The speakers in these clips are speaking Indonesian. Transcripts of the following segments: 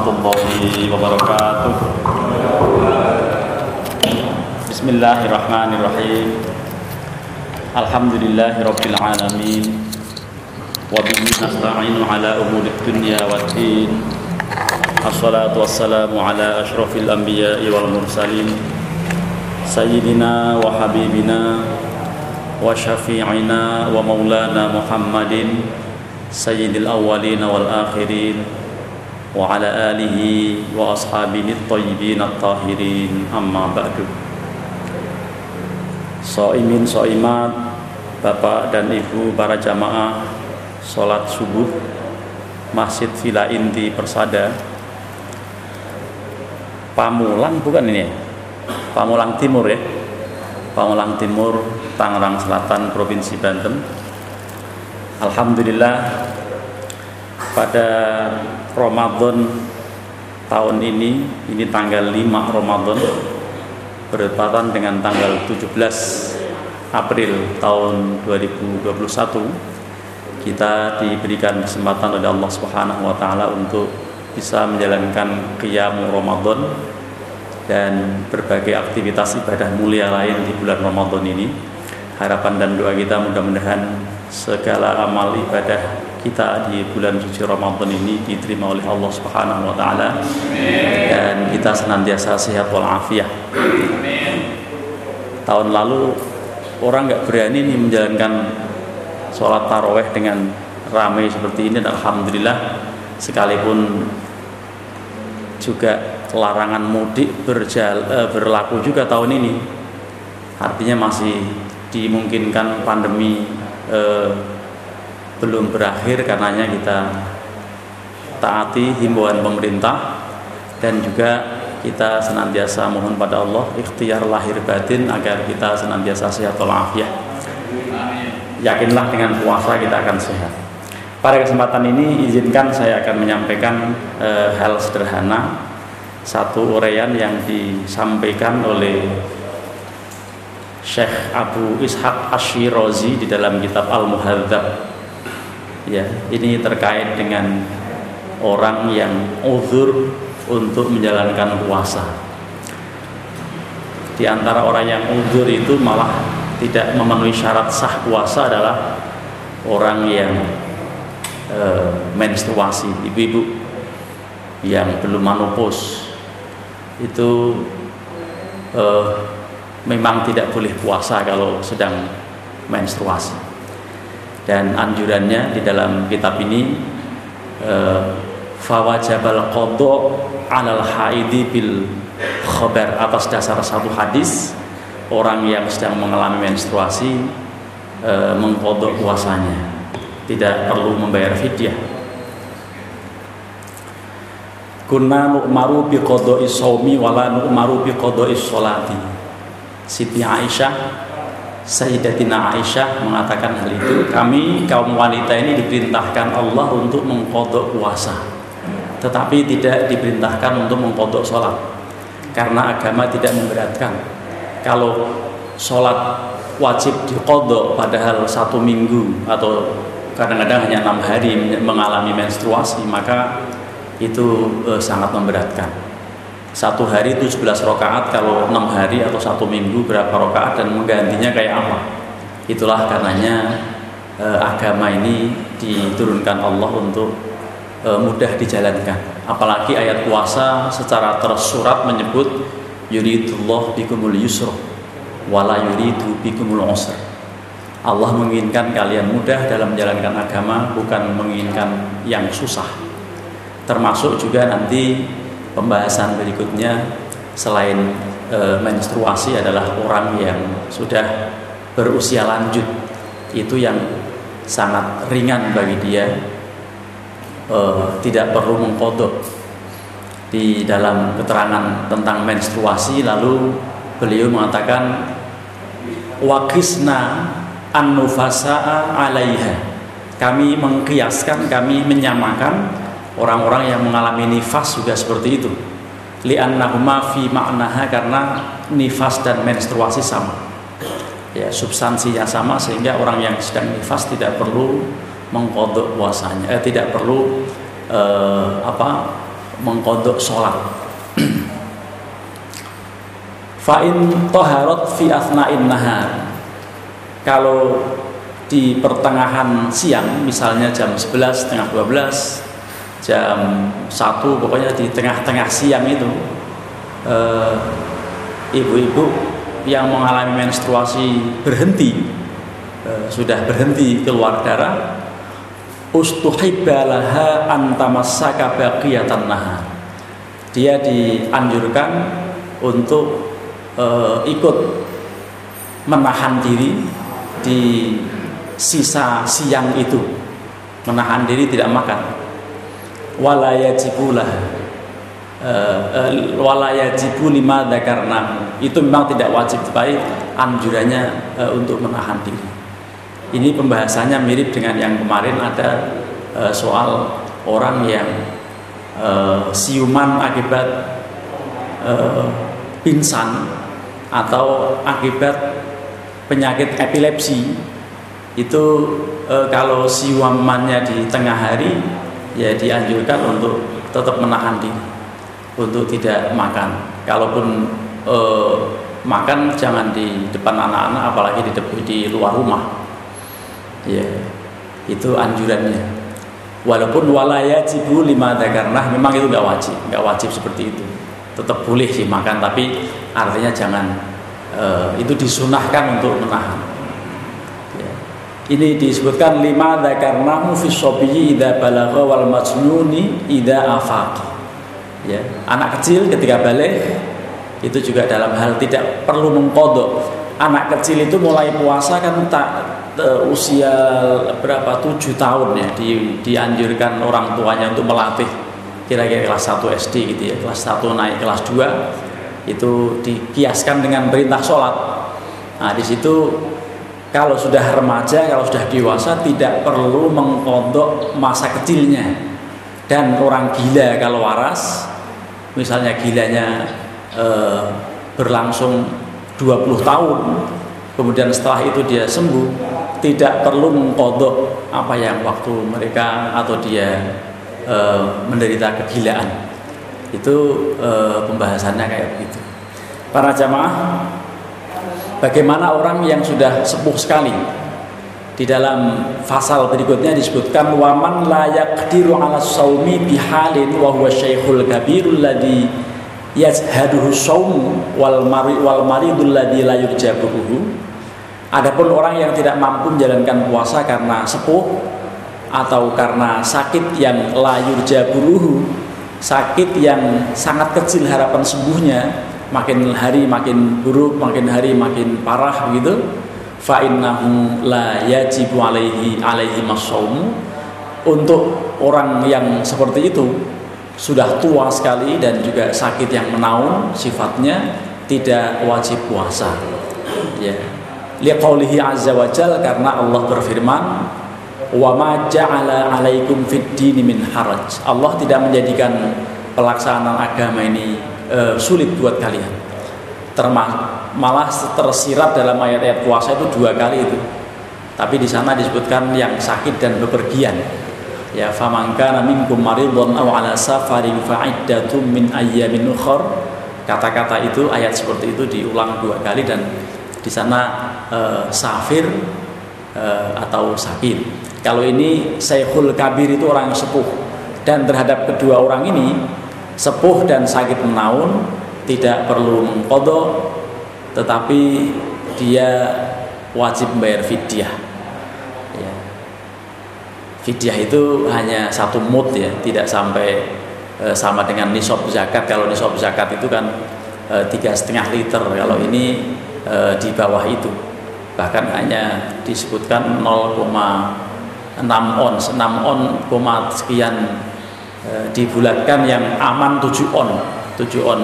ورحمة الله وبركاته. بسم الله الرحمن الرحيم. الحمد لله رب العالمين. وبه نستعين على أمور الدنيا والدين. الصلاة والسلام على أشرف الأنبياء والمرسلين. سيدنا وحبيبنا وشفيعنا ومولانا محمد سيد الأولين والآخرين. وعلى آله وأصحابه الطيبين الطاهرين أما بعد Soimin, soimat, Bapak dan Ibu para jamaah Sholat subuh Masjid Villa Inti Persada Pamulang bukan ini ya? Pamulang Timur ya Pamulang Timur, Tangerang Selatan, Provinsi Banten Alhamdulillah pada Ramadan tahun ini ini tanggal 5 Ramadan bertepatan dengan tanggal 17 April tahun 2021 kita diberikan kesempatan oleh Allah Subhanahu wa taala untuk bisa menjalankan qiyam Ramadan dan berbagai aktivitas ibadah mulia lain di bulan Ramadan ini. Harapan dan doa kita mudah-mudahan segala amal ibadah kita di bulan suci Ramadan ini diterima oleh Allah Subhanahu wa taala. Dan kita senantiasa sehat walafiat. Tahun lalu orang nggak berani nih menjalankan sholat taraweh dengan ramai seperti ini. Dan alhamdulillah sekalipun juga larangan mudik berjal, eh, berlaku juga tahun ini. Artinya masih dimungkinkan pandemi eh, belum berakhir karenanya kita taati himbauan pemerintah dan juga kita senantiasa mohon pada Allah ikhtiar lahir batin agar kita senantiasa sehat walafiat. Yakinlah dengan puasa kita akan sehat. Pada kesempatan ini izinkan saya akan menyampaikan e, hal sederhana satu uraian yang disampaikan oleh Syekh Abu Ishaq Ashirazi di dalam kitab Al-Muhadzab ya ini terkait dengan orang yang uzur untuk menjalankan puasa. Di antara orang yang uzur itu malah tidak memenuhi syarat sah puasa adalah orang yang e, menstruasi ibu-ibu yang belum menopause. Itu e, memang tidak boleh puasa kalau sedang menstruasi dan anjurannya di dalam kitab ini eh, fawajabal qadha 'alal haidi bil khabar atas dasar satu hadis orang yang sedang mengalami menstruasi e, mengkodok puasanya tidak perlu membayar fidyah. Kunna nu'maru bi qada'i shaumi wala nu'maru bi qada'i sholati. Siti Aisyah Sayyidatina Aisyah mengatakan hal itu kami kaum wanita ini diperintahkan Allah untuk mengkodok puasa. Tetapi tidak diperintahkan untuk mengkodok sholat karena agama tidak memberatkan. Kalau sholat wajib dikodok padahal satu minggu atau kadang-kadang hanya enam hari mengalami menstruasi maka itu eh, sangat memberatkan satu hari 17 rakaat kalau enam hari atau satu minggu berapa rakaat dan menggantinya kayak apa? Itulah karenanya e, agama ini diturunkan Allah untuk e, mudah dijalankan. Apalagi ayat puasa secara tersurat menyebut yuridullah bikumul yusra wala yuridu bikumul usra Allah menginginkan kalian mudah dalam menjalankan agama bukan menginginkan yang susah. Termasuk juga nanti pembahasan berikutnya selain e, menstruasi adalah orang yang sudah berusia lanjut. Itu yang sangat ringan bagi dia. E, tidak perlu mengkodok. Di dalam keterangan tentang menstruasi lalu beliau mengatakan wakisna an-nufasa'a alaiha. Kami mengkiaskan kami menyamakan orang-orang yang mengalami nifas juga seperti itu. Li'annahuma fi ma'naha karena nifas dan menstruasi sama. Ya substansinya sama sehingga orang yang sedang nifas tidak perlu mengkodok puasanya eh, tidak perlu eh, apa mengkodok sholat. Fa'in toharot fi asna'in nahar. Kalau di pertengahan siang misalnya jam 11 setengah 12 jam 1 pokoknya di tengah-tengah siang itu eh, ibu-ibu eh, yang mengalami menstruasi berhenti eh, sudah berhenti keluar darah ustuhibbalaha antamassaka baqiyatan nahar dia dianjurkan untuk uh, ikut menahan diri di sisa siang itu. Menahan diri tidak makan walayajibulah uh, uh, walayajibu lima karena itu memang tidak wajib tapi anjurannya uh, untuk menahan diri. Ini pembahasannya mirip dengan yang kemarin ada soal orang yang siuman akibat pingsan atau akibat penyakit epilepsi. Itu uh, kalau siumannya di tengah hari ya dianjurkan untuk tetap menahan diri untuk tidak makan. Kalaupun uh, makan jangan di depan anak-anak apalagi di, di luar rumah. Ya itu anjurannya. Walaupun walaya cibu lima karena memang itu nggak wajib nggak wajib seperti itu. Tetap boleh sih makan tapi artinya jangan uh, itu disunahkan untuk menahan. Ini disebutkan lima karena fi sobiyi ida balagha wal majnuni ida afaq ya anak kecil ketika balik itu juga dalam hal tidak perlu mengkodok. Anak kecil itu mulai puasa kan tak uh, usia berapa tujuh tahun ya di, dianjurkan orang tuanya untuk melatih. Kira-kira kelas 1 SD gitu ya kelas 1 naik kelas 2 itu dikiaskan dengan perintah sholat. Nah di situ kalau sudah remaja kalau sudah dewasa tidak perlu mengkodok masa kecilnya. Dan orang gila kalau waras misalnya gilanya eh, berlangsung 20 tahun kemudian setelah itu dia sembuh tidak perlu mengkodok apa yang waktu mereka atau dia e, menderita kegilaan. Itu e, pembahasannya kayak begitu para jamaah bagaimana orang yang sudah sepuh sekali? Di dalam pasal berikutnya disebutkan waman layak diru ala saumi bihalin wa huwa syaikhul kabirul ladhi yazhaduhu saum wal mari wal maridul ladhi la yurjabuhu. Adapun orang yang tidak mampu menjalankan puasa karena sepuh atau karena sakit yang layur jaburuhu, sakit yang sangat kecil harapan sembuhnya, makin hari makin buruk, makin hari makin parah begitu. Fa innahu la yajibu alaihi alaihi masaumu. Untuk orang yang seperti itu sudah tua sekali dan juga sakit yang menaun sifatnya tidak wajib puasa. Ya liqaulihi azza wa jal karena Allah berfirman wa ma ja'ala 'alaikum fid min haraj. Allah tidak menjadikan pelaksanaan agama ini e, sulit buat kalian. Termas malah tersirat dalam ayat-ayat puasa itu dua kali itu. Tapi di sana disebutkan yang sakit dan bepergian. Ya faman kana minkum maridun aw ala safarin fa'iddatum min ayyamin ukhra. Kata-kata itu ayat seperti itu diulang dua kali dan di sana uh, safir uh, atau sakit. Kalau ini Syekhul Kabir itu orang sepuh dan terhadap kedua orang ini sepuh dan sakit menaun tidak perlu mengkodok tetapi dia wajib membayar fidyah. Ya. fidyah itu hanya satu mut ya tidak sampai e, sama dengan nisab zakat. Kalau nisab zakat itu kan tiga setengah liter. Kalau ini e, di bawah itu. Bahkan hanya disebutkan 0,6 on 6 on, sekian e, dibulatkan yang aman 7 on 7 on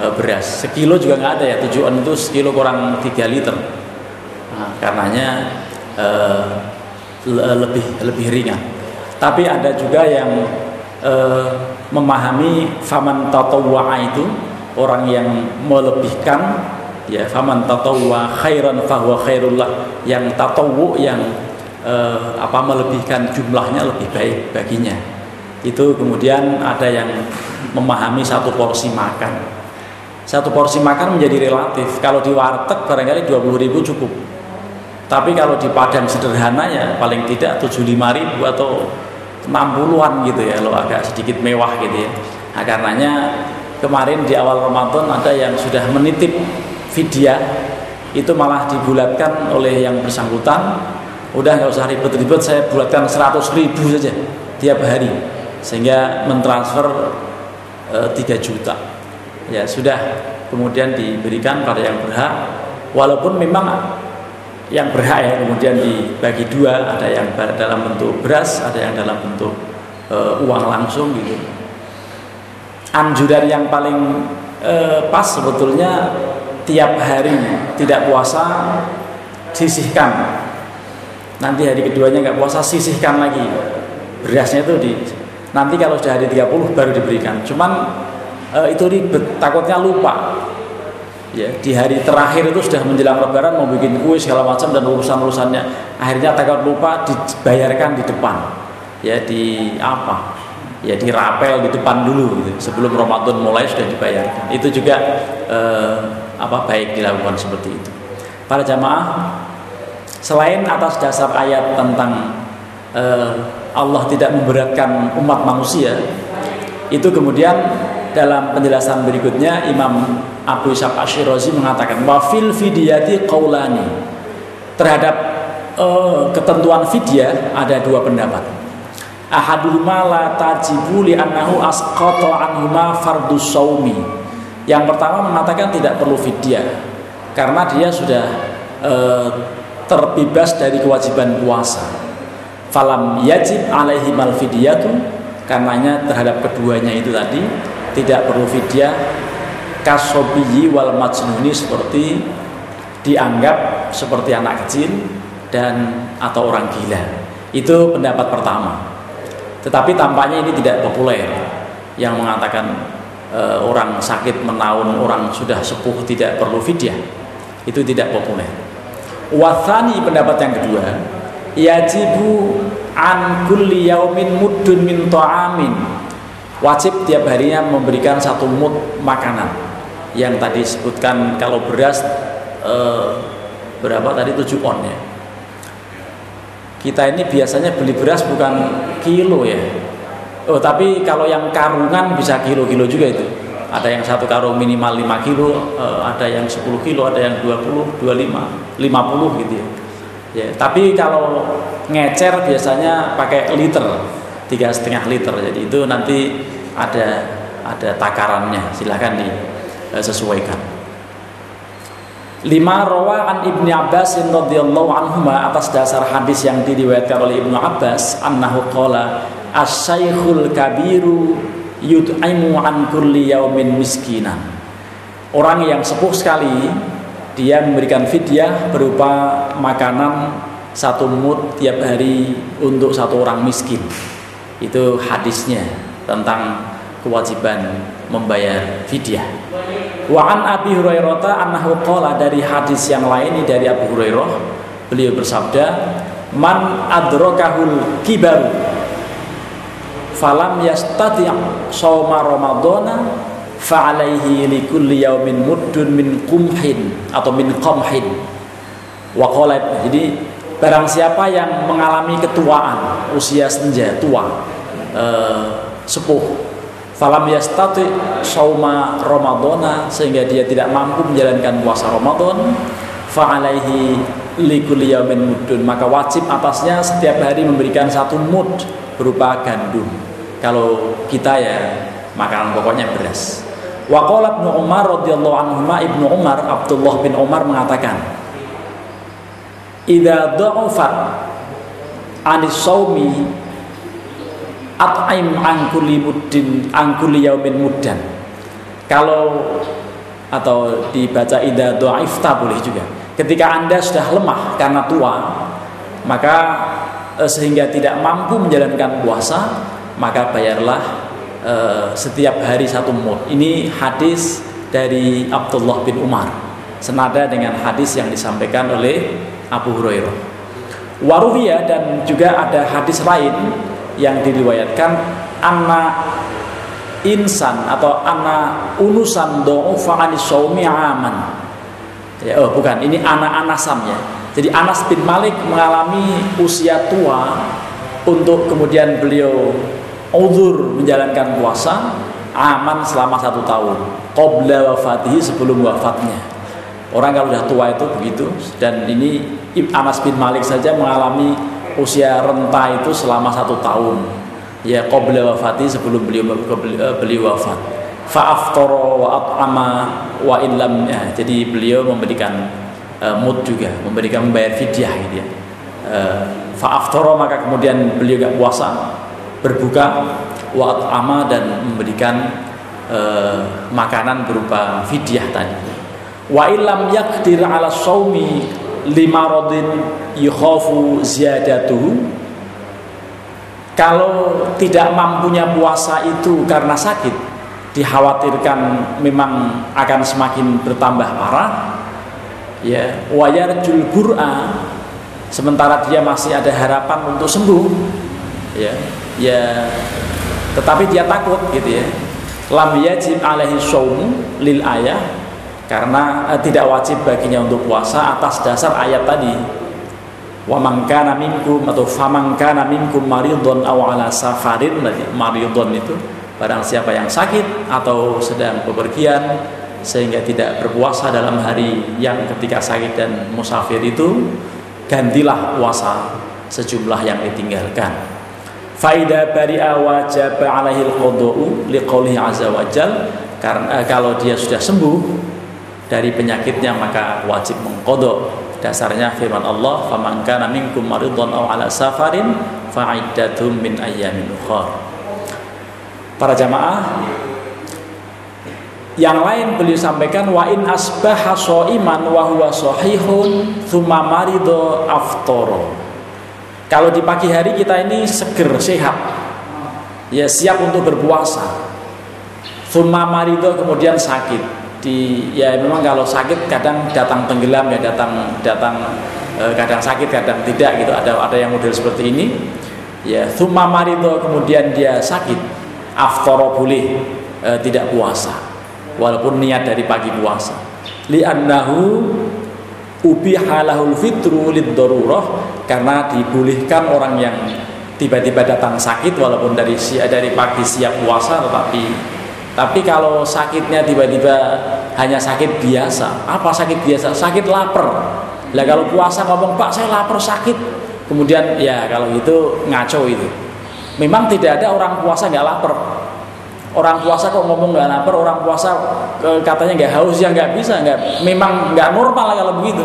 e, beras. Sekilo juga nggak ada ya 7 on itu sekilo kurang 3 liter. Nah, karenanya e, lebih lebih ringan. Tapi ada juga yang e, memahami faman tatawwa itu orang yang melebihkan ya faman tatawwa khairan fahuwa khairullah yang tatawu yang eh, apa melebihkan jumlahnya lebih baik baginya itu kemudian ada yang memahami satu porsi makan. Satu porsi makan menjadi relatif. Kalau di warteg barangkali 20 ribu cukup. Tapi kalau di Padang sederhana ya paling tidak 75 ribu atau 60-an gitu ya. Lo agak sedikit mewah gitu ya. Nah karenanya kemarin di awal Ramadan ada yang sudah menitip vidya. Itu malah dibulatkan oleh yang bersangkutan. Udah nggak usah ribet-ribet saya bulatkan 100 ribu saja tiap hari sehingga mentransfer eh, 3 juta. Ya sudah kemudian diberikan pada yang berhak. Walaupun memang yang berhak ya kemudian dibagi dua ada yang dalam bentuk beras ada yang dalam bentuk e, uang langsung gitu. Anjuran yang paling e, pas sebetulnya tiap hari tidak puasa sisihkan. Nanti hari keduanya nggak puasa sisihkan lagi. Berasnya itu di nanti kalau sudah hari 30 baru diberikan. Cuman e, itu ribet takutnya lupa. Ya di hari terakhir itu sudah menjelang lebaran mau bikin kue segala macam dan urusan urusannya akhirnya takut lupa dibayarkan di depan. Ya di apa? Ya di rapel di depan dulu gitu. sebelum Ramadan mulai sudah dibayarkan. Itu juga eh, apa baik dilakukan seperti itu. Para jamaah selain atas dasar ayat tentang eh, Allah tidak memberatkan umat manusia. Itu kemudian dalam penjelasan berikutnya Imam Abu Ishaq Ashirazi mengatakan wafil fidyati qaulani terhadap uh, ketentuan fidyah ada dua pendapat. Ahaduhuma la tajibu li annahu asqata anhuma fardus saumi yang pertama mengatakan tidak perlu fidyah karena dia sudah uh, terbebas dari kewajiban puasa falam yajib alaihi mal fidyatu karenanya terhadap keduanya itu tadi tidak perlu fidyah kasobiyi wal majnuni seperti dianggap seperti anak kecil dan atau orang gila. Itu pendapat pertama. Tetapi tampaknya ini tidak populer yang mengatakan e, orang sakit menaun orang sudah sepuh tidak perlu fidyah. Itu tidak populer. Wathani pendapat yang kedua yajibu an kulli yaumin muddun min ta'amin. Wajib tiap harinya memberikan satu mud makanan. Yang tadi sebutkan kalau beras eh, berapa tadi? 7 on ya. Kita ini biasanya beli beras bukan kilo ya. Oh tapi kalau yang karungan bisa kilo-kilo juga itu. Ada yang satu karung minimal 5 kilo eh, ada yang 10 kilo ada yang 20 25 50 gitu ya ya tapi kalau ngecer biasanya pakai liter tiga setengah liter jadi itu nanti ada ada takarannya silahkan nih Eh. Lima rawaan Ibni Abbas radhiyallahu anhu atas dasar hadis yang diriwayatkan oleh Ibnu Abbas annahu qala as-saikhul kabiru yut'imu an kulli yaumin miskinan. Orang yang sepuh sekali dia memberikan fidyah berupa makanan satu mut tiap hari untuk satu orang miskin. Itu hadisnya tentang kewajiban membayar fidyah. Wa an Abi Hurairah annahu qala dari hadis yang lain dari Abu Hurairah beliau bersabda man adrakahul kibar falam yastati' shauma ramadhana fa alaihi likulli yaumin muddun min qumhin atau min qamhin wa qala jadi barang siapa yang mengalami ketuaan usia senja tua eh, sepuh falam yastati sauma ramadhana sehingga dia tidak mampu menjalankan puasa Ramadan fa alaihi likulli yaumin mudun. Maka wajib atasnya setiap hari memberikan satu mud berupa gandum. Kalau kita ya makanan pokoknya beras. Wa qala Ibnu Umar radhiyallahu anhu Ibnu Umar Abdullah bin Umar mengatakan idza dha'afat anis saumi at'im angkuli muddin angkuli yaumin muddan. Kalau atau dibaca ida do'ifta boleh juga. Ketika anda sudah lemah karena tua maka eh, sehingga tidak mampu menjalankan puasa maka bayarlah eh, setiap hari satu mud ini hadis dari Abdullah bin Umar. Senada dengan hadis yang disampaikan oleh Abu Hurairah. Waruwiya dan juga ada hadis lain yang diriwayatkan anak insan atau anak unusan do'ufa anis saumi aman. Ya, oh bukan ini anak anasam ya. Jadi Anas bin Malik mengalami usia tua untuk kemudian beliau uzur menjalankan puasa aman selama satu tahun qabla wafatihi sebelum wafatnya orang kalau sudah tua itu begitu dan ini Anas bin Malik saja mengalami usia renta itu selama satu tahun. Ya qabla wafati sebelum beliau eh, beliau wafat. Fa'aftara wa at'ama wa illam ya, jadi beliau memberikan uh, juga memberikan membayar fidyah gitu ya. Uh, fa'aftara maka kemudian beliau gak puasa berbuka wa ama dan memberikan makanan berupa fidyah tadi wa illam yakdir ala saumi lima rodin yukhafu ziyadatuhu. Kalau tidak mampunya puasa itu karena sakit dikhawatirkan memang akan semakin bertambah parah. Ya wayarjul bur'a sementara dia masih ada harapan untuk sembuh. Ya ya tetapi dia takut gitu ya. Lam yajib alaihi shaum lil ayah karena eh, tidak wajib baginya untuk puasa atas dasar ayat tadi. Wa man kana minkum atau faman kana minkum maridun aw ala safarin maridun itu barang siapa yang sakit atau sedang bepergian sehingga tidak berpuasa dalam hari yang ketika sakit dan musafir itu gantilah puasa sejumlah yang ditinggalkan. Faida bari'a wajib alaihi al-qada'u liqaulihi azza wajal. Karena eh, kalau dia sudah sembuh dari penyakitnya maka wajib mengkodok dasarnya firman Allah faman kana minkum maridun aw ala safarin fa'iddatum min ayyamin para jamaah yang lain beliau sampaikan wa in asbaha iman wa huwa sahihun tsumma marido aftoro. Kalau di pagi hari kita ini seger sehat. Ya siap untuk berpuasa. Tsumma marido kemudian sakit. Di ya memang kalau sakit kadang datang tenggelam ya datang datang eh, kadang sakit kadang tidak gitu. Ada ada yang model seperti ini. Ya tsumma marido kemudian dia sakit. Aftoro boleh eh, tidak puasa walaupun niat dari pagi puasa li'annahu ubihalahul fitru lid karena dibolehkan orang yang tiba-tiba datang sakit walaupun dari dari pagi siap puasa tetapi tapi kalau sakitnya tiba-tiba hanya sakit biasa apa sakit biasa? Sakit lapar. Lah kalau puasa ngomong pak saya lapar sakit. Kemudian ya kalau itu ngaco itu. Memang tidak ada orang puasa nggak lapar. Orang puasa kok ngomong nggak lapar orang puasa katanya nggak haus ya nggak bisa nggak memang nggak normal kalau begitu.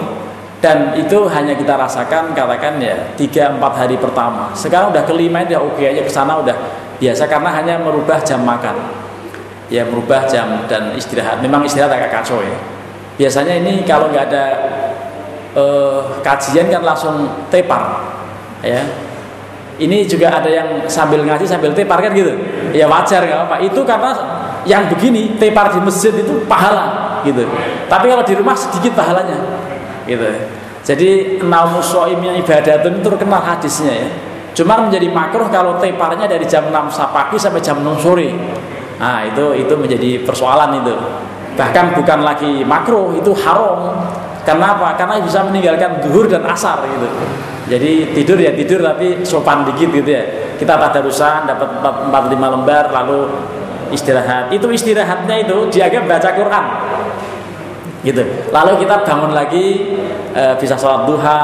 Dan itu hanya kita rasakan katakan ya tiga empat hari pertama. Sekarang udah kelima ya oke aja ke sana udah biasa karena hanya merubah jam makan ya merubah jam dan istirahat. Memang istirahat agak kacau ya. Biasanya ini kalau nggak ada uh, kajian kan langsung tepar ya. Ini juga ada yang sambil ngaji sambil tepar kan gitu. Ya wajar nggak apa itu karena yang begini tepar di masjid itu pahala gitu. Tapi kalau di rumah sedikit pahalanya gitu. Jadi naumu soimnya ibadah itu terkenal hadisnya ya. Cuma menjadi makruh kalau teparnya dari jam 6 pagi sampai jam 6 sore nah itu itu menjadi persoalan itu bahkan bukan lagi makruh itu haram Kenapa? Karena bisa meninggalkan duhur dan asar gitu. Jadi tidur ya tidur tapi sopan dikit gitu ya. Kita tadarusan dapat 4, 4 5 lembar lalu istirahat. Itu istirahatnya itu dianggap baca Quran. Gitu. Lalu kita bangun lagi e, bisa sholat duha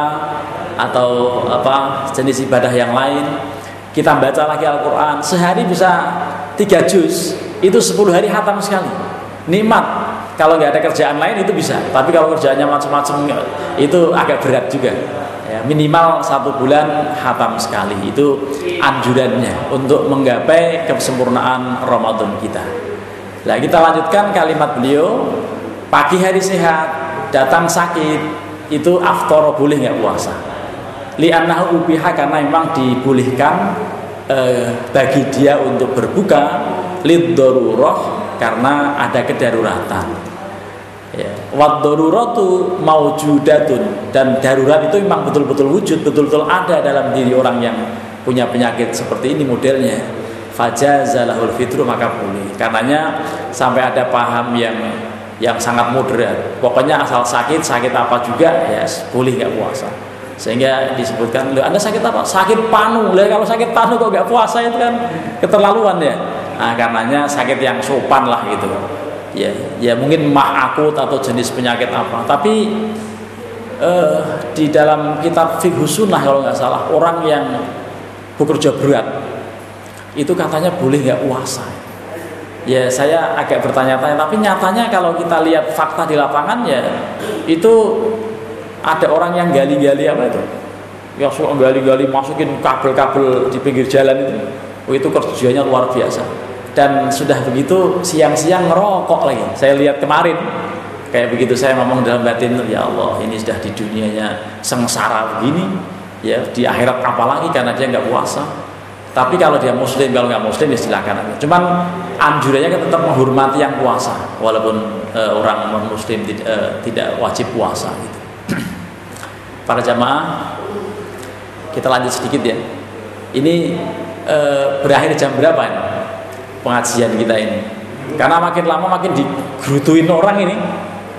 atau apa jenis ibadah yang lain. Kita baca lagi Al-Qur'an. Sehari bisa tiga juz. Itu 10 hari hatam sekali. Nikmat. Kalau nggak ada kerjaan lain itu bisa. Tapi kalau kerjaannya macam-macam itu agak berat juga. Ya, minimal satu bulan hatam sekali. Itu anjurannya untuk menggapai kesempurnaan Ramadan kita. Nah kita lanjutkan kalimat beliau. Pagi hari sehat datang sakit itu aftar boleh nggak puasa? Li'annahu ubiha karena memang dibolehkan eh, bagi dia untuk berbuka lid karena ada kedaruratan. Ya. Wad daruratu maujudatun dan darurat itu memang betul-betul wujud betul-betul ada dalam diri orang yang punya penyakit seperti ini modelnya. Fajazalahul fitru maka boleh. Karenanya sampai ada paham yang yang sangat moderat. Pokoknya asal sakit sakit apa juga ya boleh nggak puasa sehingga disebutkan lo anda sakit apa? Sakit panu. Lah kalau sakit panu kok nggak puasa itu kan keterlaluan ya. Nah, karenanya sakit yang sopan lah gitu. Ya ya mungkin mah akut atau jenis penyakit apa. Tapi eh, di dalam kitab fikih sunnah kalau nggak salah orang yang bekerja berat itu katanya boleh nggak puasa. Ya saya agak bertanya-tanya tapi nyatanya kalau kita lihat fakta di lapangan ya itu ada orang yang gali-gali apa itu? Yang suka gali-gali masukin kabel-kabel di pinggir jalan itu. Oh, itu kerjanya luar biasa. Dan sudah begitu siang-siang ngerokok lagi. Saya lihat kemarin kayak begitu saya ngomong dalam batin ya Allah ini sudah di dunianya sengsara begini ya di akhirat apalagi karena dia nggak puasa. Tapi kalau dia muslim kalau nggak muslim ya silakan aja. Cuman anjurannya kan tetap menghormati yang puasa walaupun uh, orang non muslim tidak, uh, tidak wajib puasa gitu para jamaah kita lanjut sedikit ya. Ini uh, berakhir jam berapa ini pengajian kita ini? Karena makin lama makin digerutuin orang ini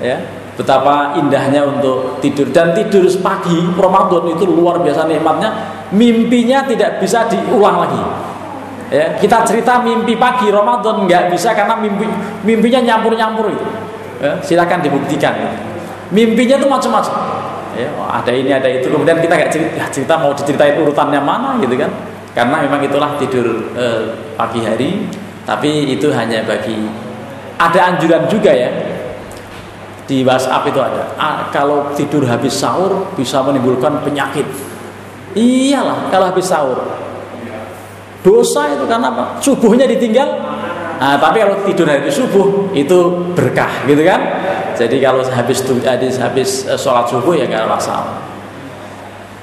ya. Betapa indahnya untuk tidur. Dan tidur pagi Ramadan itu luar biasa nikmatnya. Mimpinya tidak bisa diulang lagi. Ya kita cerita mimpi pagi Ramadan nggak bisa karena mimpi mimpinya nyampur nyampur itu. Ya, silakan dibuktikan. Mimpinya itu macam-macam ya ada ini ada itu kemudian kita nggak cerita, cerita mau diceritain urutannya mana gitu kan karena memang itulah tidur eh, pagi hari tapi itu hanya bagi ada anjuran juga ya di WhatsApp itu ada. Ah, kalau tidur habis sahur bisa menimbulkan penyakit. Iyalah kalau habis sahur. Dosa itu karena apa? Subuhnya ditinggal. Nah, tapi kalau tidur habis subuh itu berkah, gitu kan? Jadi kalau habis habis habis eh, sholat subuh ya nggak masalah.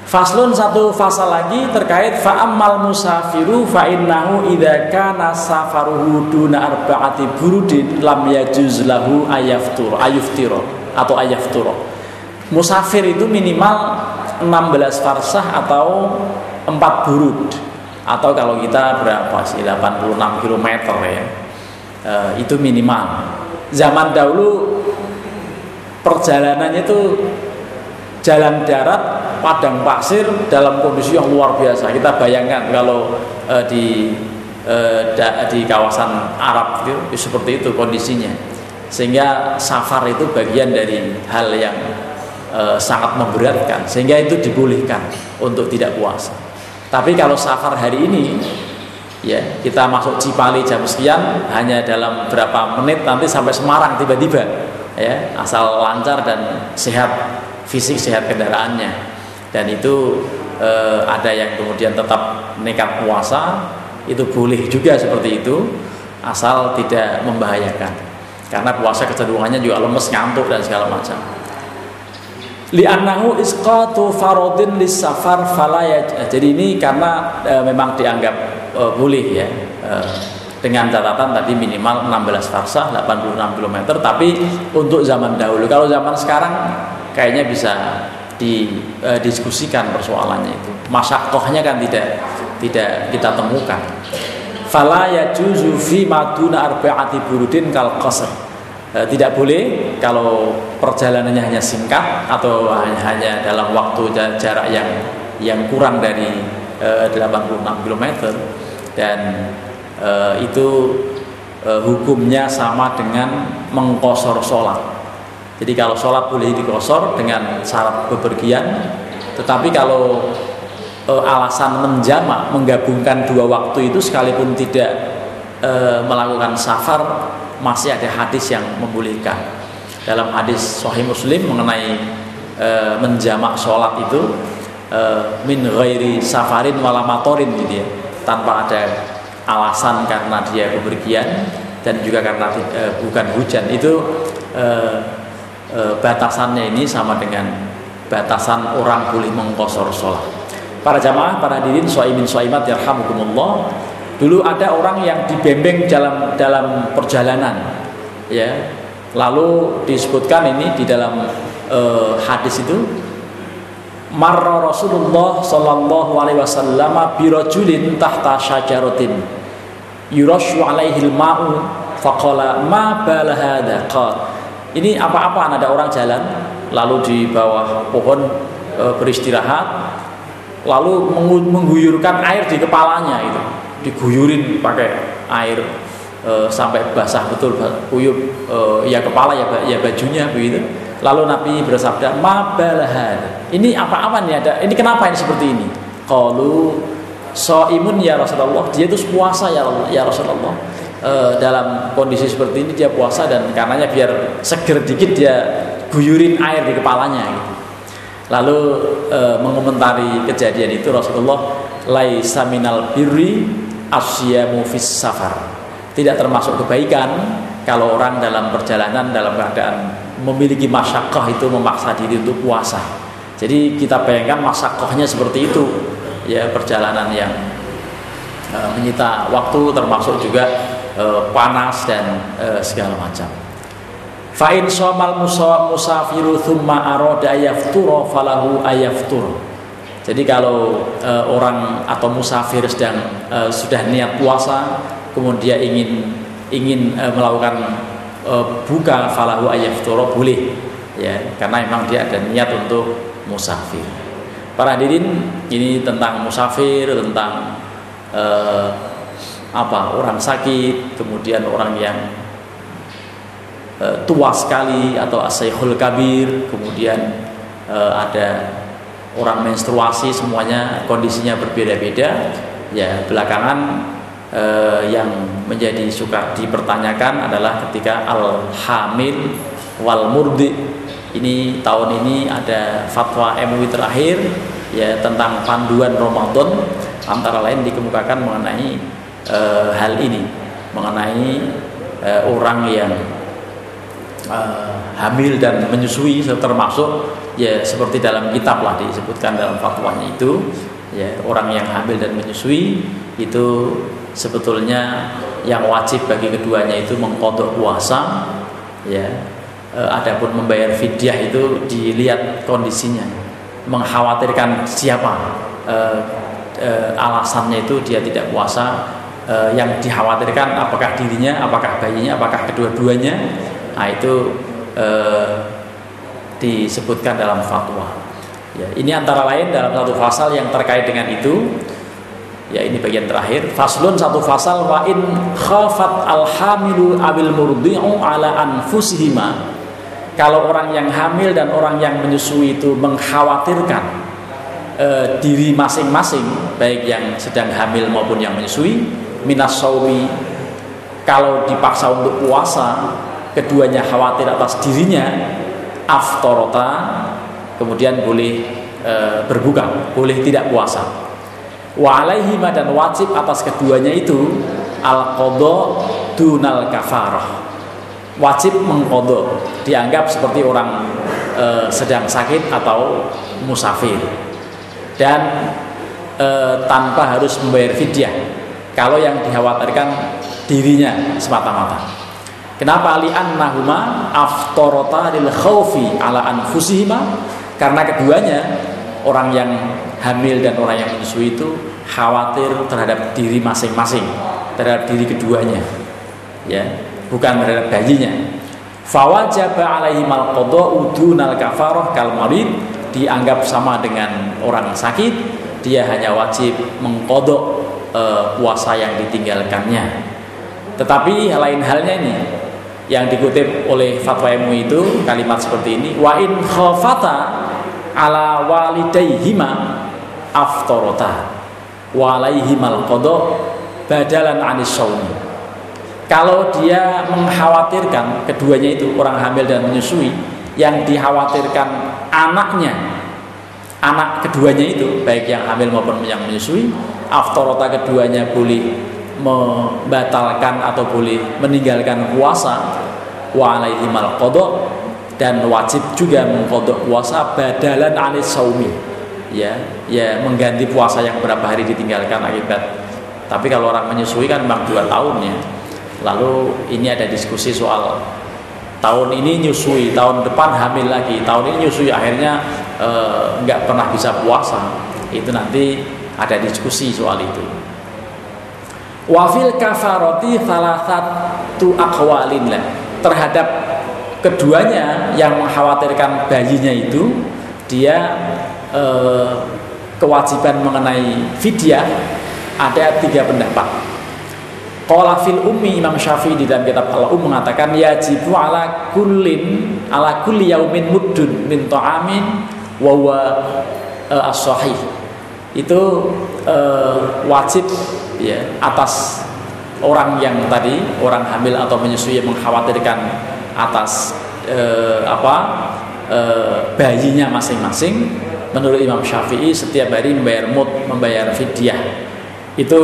Faslun satu fasal lagi terkait fa'ammal musafiru fa'innahu idha kana safaruhu duna arba'ati burudin lam yajuz lahu ayaftur ayuftiro atau ayafturo. Musafir itu minimal 16 farsah atau 4 burud atau kalau kita berapa sih 86 km ya e, itu minimal. Zaman dahulu perjalanannya itu jalan darat padang pasir dalam kondisi yang luar biasa. Kita bayangkan kalau uh, di uh, da, di kawasan Arab itu seperti itu kondisinya. Sehingga safar itu bagian dari hal yang uh, sangat memberatkan. Sehingga itu dibolehkan untuk tidak puasa. Tapi kalau safar hari ini ya kita masuk Cipali jam sekian hanya dalam berapa menit nanti sampai Semarang tiba-tiba ya asal lancar dan sehat fisik sehat kendaraannya. Dan itu eh, ada yang kemudian tetap nekat puasa itu boleh juga seperti itu asal tidak membahayakan. Karena puasa kecenderungannya juga lemes ngantuk dan segala macam. Li'annahu isqatu farodin lis safar falaya jadi ini karena e, memang dianggap e, boleh ya e, dengan catatan tadi minimal 16 farsah 86 km tapi untuk zaman dahulu kalau zaman sekarang kayaknya bisa didiskusikan e, persoalannya itu. Masyakohnya kan tidak tidak kita temukan. Fala yajuzu fi maduna arba'ati burudin kal qasr. E, tidak boleh kalau perjalanannya hanya singkat atau hanya dalam waktu jarak yang yang kurang dari e, 86 km dan e, itu e, hukumnya sama dengan mengkosor sholat jadi kalau sholat boleh dikosor dengan syarat bepergian, tetapi kalau e, alasan menjamak menggabungkan dua waktu itu sekalipun tidak e, melakukan safar masih ada hadis yang membolehkan. Dalam hadis Sahih Muslim mengenai e, menjamak sholat itu e, min ghairi safarin walamatorin gitu ya, tanpa ada alasan karena dia bepergian dan juga karena e, bukan hujan itu e, e, batasannya ini sama dengan batasan orang boleh mengkosor sholat. Para jamaah, para hadirin, suaimin suaimat yarhamukumullah. Dulu ada orang yang dibembeng dalam dalam perjalanan, ya. Lalu disebutkan ini di dalam e, hadis itu Marra Rasulullah sallallahu alaihi wasallam birajulin tahta syajaratin yurashu alaihi ma'u faqala ma bala hadha? Ini apa-apa ada orang jalan lalu di bawah pohon e, beristirahat lalu mengguyurkan air di kepalanya itu diguyurin pakai air e, sampai basah betul kuyup e, ya kepala ya ya bajunya begitu. Lalu Nabi bersabda ma balahan ini apa-apa nih ada ini kenapa ini seperti ini? Kalau so imun ya Rasulullah dia itu puasa ya ya Rasulullah e, dalam kondisi seperti ini dia puasa dan karenanya biar seger dikit dia guyurin air di kepalanya gitu. Lalu e, mengomentari kejadian itu Rasulullah laisa minal birri asyamu fis safar. Tidak termasuk kebaikan kalau orang dalam perjalanan dalam keadaan memiliki masyakoh itu memaksa diri untuk puasa. Jadi kita bayangkan masyakohnya seperti itu ya perjalanan yang e, menyita waktu termasuk juga e, panas dan e, segala macam. Fa'in somal musafiru thumma aroda ayafturo falahu ayaftur. Jadi kalau e, orang atau musafir sedang e, sudah niat puasa, kemudian ingin ingin e, melakukan e, buka falahu ayafturo boleh, ya karena memang dia ada niat untuk musafir. Para hadirin ini tentang musafir, tentang e, apa orang sakit, kemudian orang yang e, tua sekali atau asayhul kabir, kemudian e, ada orang menstruasi semuanya kondisinya berbeda-beda. Ya, belakangan e, yang menjadi suka dipertanyakan adalah ketika al hamil wal murdi. Ini tahun ini ada fatwa MUI terakhir ya tentang panduan Ramadan. Antara lain dikemukakan mengenai e, hal ini mengenai e, orang yang e, hamil dan menyusui termasuk ya seperti dalam kitab lah disebutkan dalam fatwanya itu. Ya orang yang hamil dan menyusui itu sebetulnya yang wajib bagi keduanya itu mengkodok puasa ya e, adapun membayar fidyah itu dilihat kondisinya mengkhawatirkan siapa e, e, alasannya itu dia tidak puasa e, yang dikhawatirkan apakah dirinya, apakah bayinya, apakah kedua-duanya. Nah, itu e, disebutkan dalam fatwa. Ya, ini antara lain dalam satu pasal yang terkait dengan itu. Ya, ini bagian terakhir. Faslun satu pasal wa in khafat alhamilu abil murdi'u ala anfusihima. Kalau orang yang hamil dan orang yang menyusui itu mengkhawatirkan e, diri masing-masing, baik yang sedang hamil maupun yang menyusui, minas saumi kalau dipaksa untuk puasa keduanya khawatir atas dirinya aftorota kemudian boleh e, berbuka boleh tidak puasa. Wa alaihima dan wajib atas keduanya itu al qodo dunal kafarah wajib mengkodo dianggap seperti orang e, sedang sakit atau musafir dan e, tanpa harus membayar fidyah kalau yang dikhawatirkan dirinya semata-mata. Kenapa li'an nahuma aftorota lil khawfi ala anfusihima? Karena keduanya orang yang hamil dan orang yang menyusui itu khawatir terhadap diri masing-masing, terhadap diri keduanya. Ya, bukan terhadap bayinya. Fawajaba alaihi mal qada'u dunal kafarah kal marid dianggap sama dengan orang sakit, dia hanya wajib mengkodok uh, puasa yang ditinggalkannya. Tetapi lain halnya ini yang dikutip oleh fatwa MUI itu kalimat seperti ini wa in khafata ala walidaihima aftorota walaihimal qada badalan anis saumi kalau dia mengkhawatirkan keduanya itu orang hamil dan menyusui yang dikhawatirkan anaknya anak keduanya itu baik yang hamil maupun yang menyusui aftorota keduanya boleh membatalkan atau boleh meninggalkan puasa wa alaihimal dan wajib juga mengkodok puasa badalan anis saumi. Ya ya mengganti puasa yang berapa hari ditinggalkan akibat. Tapi kalau orang menyusui kan memang dua tahun ya lalu ini ada diskusi soal tahun ini nyusui tahun depan hamil lagi tahun ini nyusui akhirnya eh, nggak pernah bisa puasa itu nanti ada diskusi soal itu. Wafil kafaroti satu akwalin lah terhadap keduanya yang mengkhawatirkan bayinya itu dia eh, kewajiban mengenai fidyah ada tiga pendapat. Qala fil ummi Imam Syafi'i di dalam kitab Al-Um mengatakan yajibu ala kullin ala kulli yaumin muddun min ta'amin wa huwa uh, as-sahih. Itu uh, wajib ya atas orang yang tadi orang hamil atau menyusui yang mengkhawatirkan atas uh, apa uh, bayinya masing-masing menurut Imam Syafi'i setiap hari membayar mut membayar fidyah itu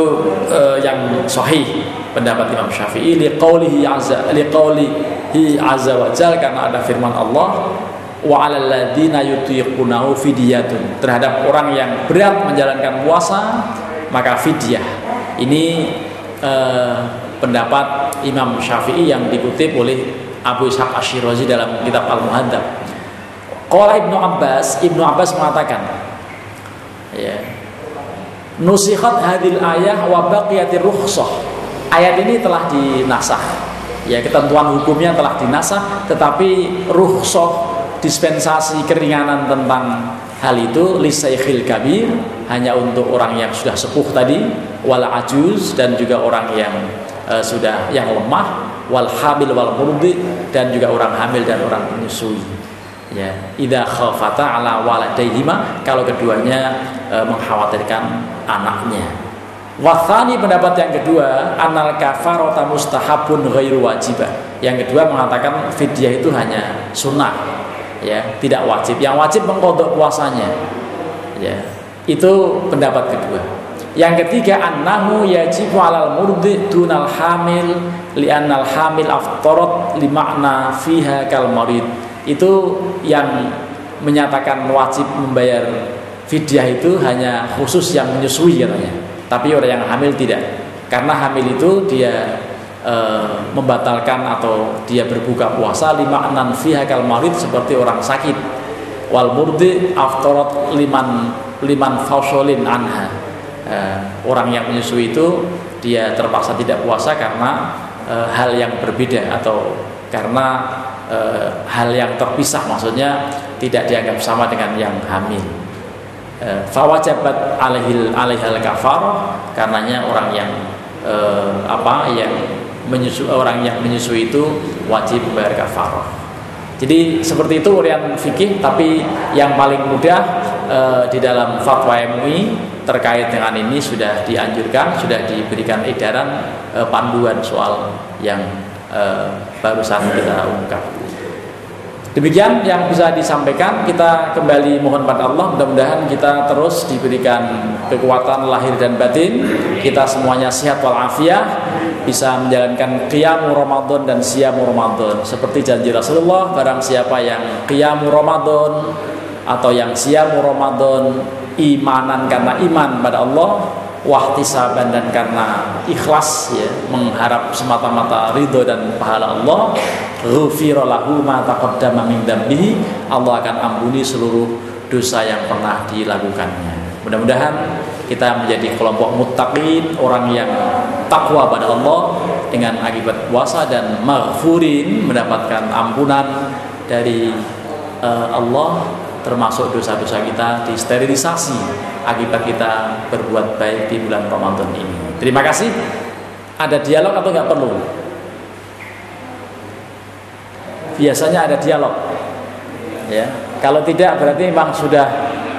uh, yang sahih pendapat Imam Syafi'i liqaulihi azza liqaulihi azza wa jalla karena ada firman Allah wa 'alal ladzina yutiqunahu fidyatun. Terhadap orang yang berat menjalankan puasa maka fidyah. Ini uh, pendapat Imam Syafi'i yang dikutip oleh Abu Ishaq Asyirazi dalam kitab Al-Muhaddab. Qala Ibnu Abbas Ibnu Abbas mengatakan ya nusikhat hadil ayah wa baqiyatir rukhsah. Ayat ini telah dinasah. Ya ketentuan hukumnya telah dinasah tetapi rukhsah dispensasi keringanan tentang hal itu lisaikhil kabir hanya untuk orang yang sudah sepuh tadi wal ajuz dan juga orang yang uh, sudah yang lemah wal hamil wal murdi dan juga orang hamil dan orang menyusui ya idza khafata ala waladaihima kalau keduanya e, mengkhawatirkan anaknya Wathani pendapat yang kedua anal kafarota mustahabun ghairu wajibah. Yang kedua mengatakan fidyah itu hanya sunnah, ya tidak wajib. Yang wajib mengkodok puasanya, ya itu pendapat kedua. Yang ketiga annahu yajibu alal murdi dunal hamil li annal hamil aftarat li makna fiha kal marid itu yang menyatakan wajib membayar fidyah itu hanya khusus yang menyusui katanya. Tapi orang yang hamil tidak. Karena hamil itu dia e, membatalkan atau dia berbuka puasa lima enam fihakal marid seperti orang sakit. Wal murdi aftorat liman liman fausolin anha. E, orang yang menyusui itu dia terpaksa tidak puasa karena e, hal yang berbeda atau karena e, hal yang terpisah maksudnya tidak dianggap sama dengan yang hamil. E, fawajabat alaihil alaihal kafar karenanya orang yang e, apa yang menyusu orang yang menyusui itu wajib membayar kafarah jadi seperti itu urian fikih tapi yang paling mudah e, di dalam fatwa MUI terkait dengan ini sudah dianjurkan sudah diberikan edaran e, panduan soal yang uh, barusan kita ungkap. Demikian yang bisa disampaikan. Kita kembali mohon pada Allah. Mudah-mudahan kita terus diberikan kekuatan lahir dan batin. Kita semuanya sehat walafiat, bisa menjalankan qiyam Ramadan dan siam Ramadan. Seperti janji Rasulullah, barang siapa yang qiyam Ramadan atau yang siam Ramadan imanan karena iman pada Allah wahtisaban dan karena ikhlas ya mengharap semata-mata ridho dan pahala Allah ghufira lahu ma taqaddama min dambihi Allah akan ampuni seluruh dosa yang pernah dilakukannya. Mudah-mudahan kita menjadi kelompok muttaqin orang yang takwa pada Allah dengan akibat puasa dan maghfurin mendapatkan ampunan dari uh, Allah termasuk dosa-dosa kita disterilisasi akibat kita berbuat baik di bulan Ramadan ini. Terima kasih. Ada dialog atau nggak perlu? Biasanya ada dialog. Ya, kalau tidak berarti memang sudah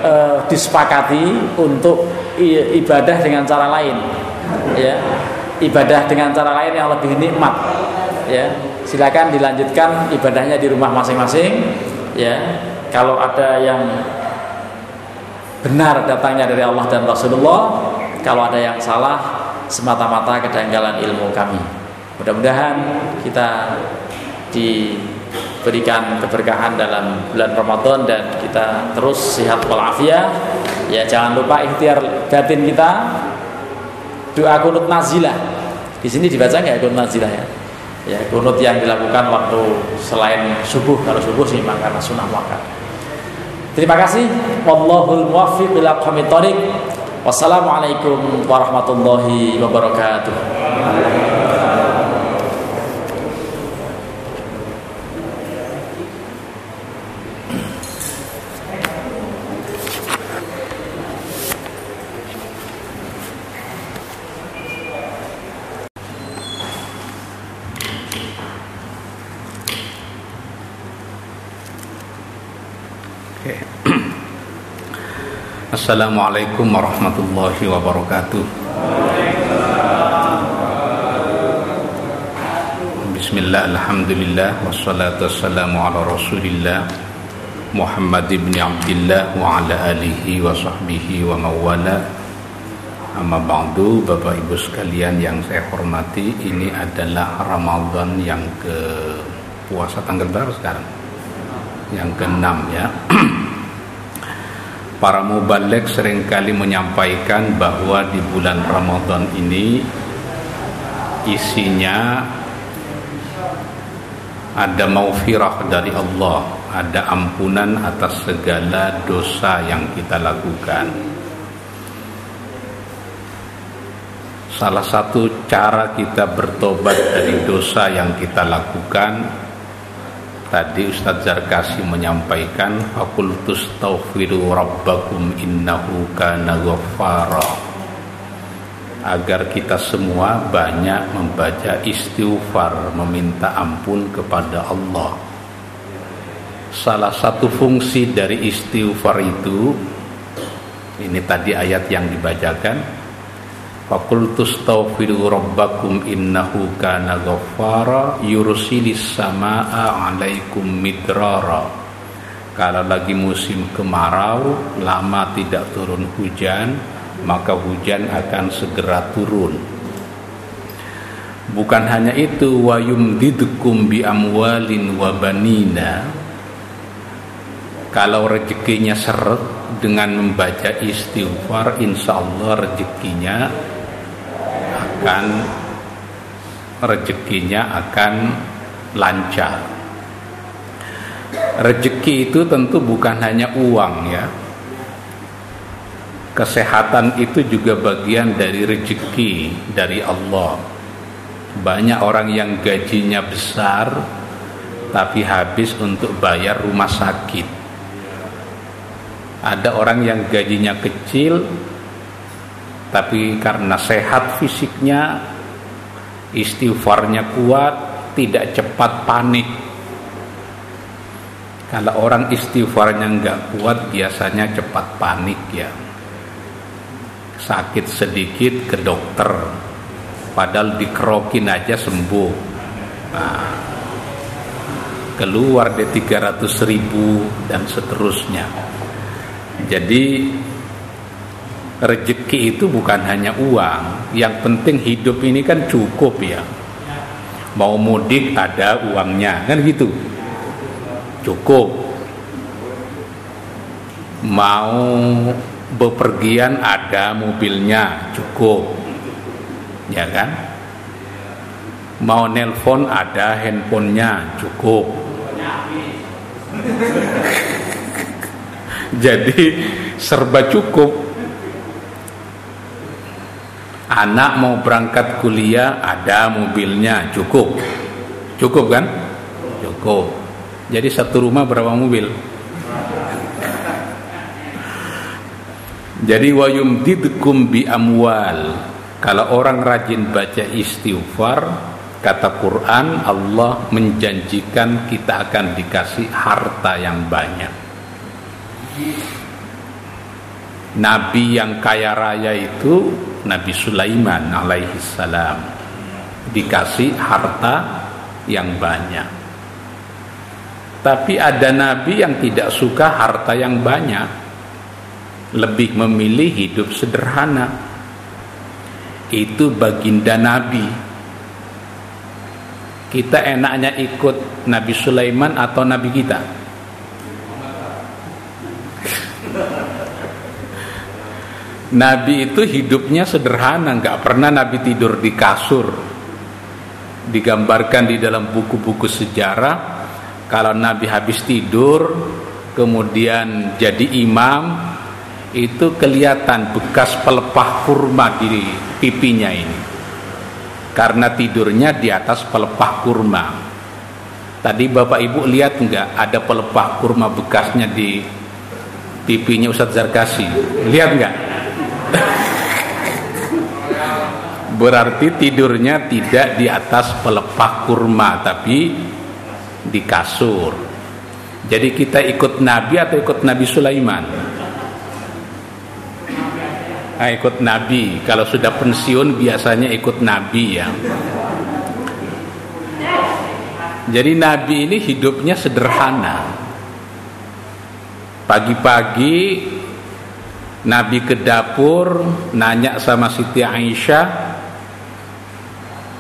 e, disepakati untuk ibadah dengan cara lain. Ya, ibadah dengan cara lain yang lebih nikmat. Ya, silakan dilanjutkan ibadahnya di rumah masing-masing. Ya, kalau ada yang benar datangnya dari Allah dan Rasulullah kalau ada yang salah semata-mata kedanggalan ilmu kami. Mudah-mudahan kita diberikan keberkahan dalam bulan Ramadan dan kita terus sehat walafiat. Ya jangan lupa ikhtiar batin kita. Doa kunut nazilah. Di sini dibaca nggak kunut nazilah ya? Ya kunut yang dilakukan waktu selain subuh. Kalau subuh sih karena sunnah wakar Terima kasih. Wallahul muwaffiq ila aqwamit thoriq. Wassalamualaikum warahmatullahi wabarakatuh. Assalamualaikum warahmatullahi wabarakatuh. Bismillah, Alhamdulillah Wassalatu wassalamu ala rasulillah Muhammad ibn Abdullah Wa ala alihi wa sahbihi wa mawala. Amma ba'du Bapak ibu sekalian yang saya hormati Ini adalah Ramadan yang ke Puasa tanggal berapa sekarang? Yang ke-6 ya para mubalik sering kali menyampaikan bahwa di bulan Ramadan ini isinya ada maufirah dari Allah, ada ampunan atas segala dosa yang kita lakukan. Salah satu cara kita bertobat dari dosa yang kita lakukan Tadi Ustadz Zarkasi menyampaikan Fakultus taufiru rabbakum innahu kana ghaffara. Agar kita semua banyak membaca istighfar Meminta ampun kepada Allah. Salah satu fungsi dari istighfar itu Ini tadi ayat yang dibacakan Fakultus taufiru rabbakum innahu kana ghaffara yursilis samaa alaikum midrara. Kalau lagi musim kemarau lama tidak turun hujan maka hujan akan segera turun. Bukan hanya itu wa yumdidkum bi amwalin wa banina. Kalau rezekinya seret dengan membaca istighfar insya Allah rezekinya akan rezekinya akan lancar. Rezeki itu tentu bukan hanya uang ya. Kesehatan itu juga bagian dari rezeki dari Allah. Banyak orang yang gajinya besar tapi habis untuk bayar rumah sakit. Ada orang yang gajinya kecil tapi karena sehat fisiknya istighfarnya kuat tidak cepat panik. Kalau orang istighfarnya nggak kuat biasanya cepat panik ya. Sakit sedikit ke dokter padahal dikerokin aja sembuh. Nah, keluar di 300 ribu dan seterusnya. Jadi rezeki itu bukan hanya uang. Yang penting hidup ini kan cukup ya. Mau mudik ada uangnya. Kan gitu. Cukup. Mau bepergian ada mobilnya. Cukup. Ya kan? Mau nelpon ada handphonenya. Cukup. Jadi serba cukup anak mau berangkat kuliah ada mobilnya cukup. Cukup kan? Cukup. Jadi satu rumah berapa mobil? Jadi wayum didkum bi amwal. Kalau orang rajin baca istighfar kata Quran Allah menjanjikan kita akan dikasih harta yang banyak. Nabi yang kaya raya itu Nabi Sulaiman alaihi salam dikasih harta yang banyak. Tapi ada nabi yang tidak suka harta yang banyak. Lebih memilih hidup sederhana. Itu baginda nabi. Kita enaknya ikut Nabi Sulaiman atau nabi kita? Nabi itu hidupnya sederhana, nggak pernah Nabi tidur di kasur. Digambarkan di dalam buku-buku sejarah, kalau Nabi habis tidur, kemudian jadi imam, itu kelihatan bekas pelepah kurma di pipinya ini. Karena tidurnya di atas pelepah kurma. Tadi bapak ibu lihat nggak ada pelepah kurma bekasnya di pipinya Ustadz Zarkasi? Lihat nggak berarti tidurnya tidak di atas pelepah kurma tapi di kasur. Jadi kita ikut Nabi atau ikut Nabi Sulaiman? Nah, ikut Nabi. Kalau sudah pensiun biasanya ikut Nabi ya. Jadi Nabi ini hidupnya sederhana. Pagi-pagi Nabi ke dapur nanya sama Siti Aisyah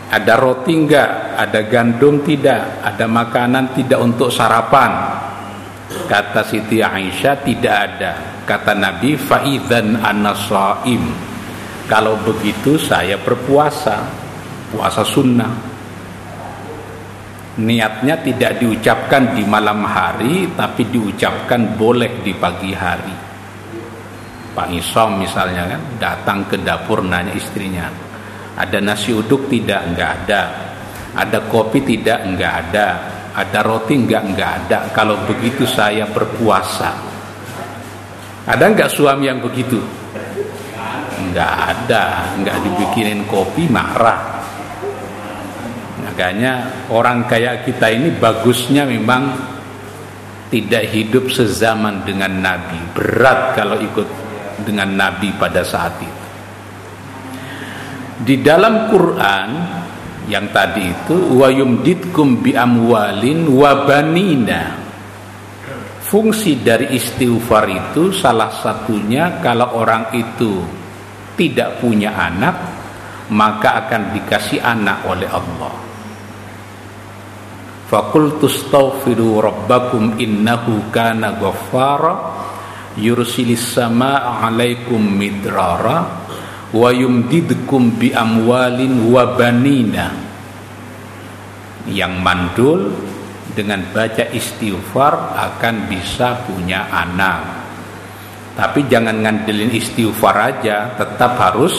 ada roti enggak ada gandum tidak ada makanan tidak untuk sarapan kata Siti Aisyah tidak ada Kata Nabi, "Faidzan anasaim." Kalau begitu saya berpuasa, puasa sunnah. Niatnya tidak diucapkan di malam hari, tapi diucapkan boleh di pagi hari. Pak Isom misalnya kan datang ke dapur nanya istrinya, ada nasi uduk tidak? Enggak ada. Ada kopi tidak? Enggak ada. Ada roti enggak? Enggak ada. Kalau begitu saya berpuasa ada nggak suami yang begitu? Nggak ada, nggak dibikinin kopi marah. Makanya orang kayak kita ini bagusnya memang tidak hidup sezaman dengan Nabi. Berat kalau ikut dengan Nabi pada saat itu. Di dalam Quran yang tadi itu wa yumditkum bi amwalin wa banina Fungsi dari istighfar itu salah satunya kalau orang itu tidak punya anak maka akan dikasih anak oleh Allah. Fakultu astaghfiru rabbakum innahu kana ghaffara yursilis samaa 'alaikum midrara wa yumdidkum bi amwalin wa banina. Yang mandul dengan baca istighfar akan bisa punya anak. Tapi jangan ngandelin istighfar aja, tetap harus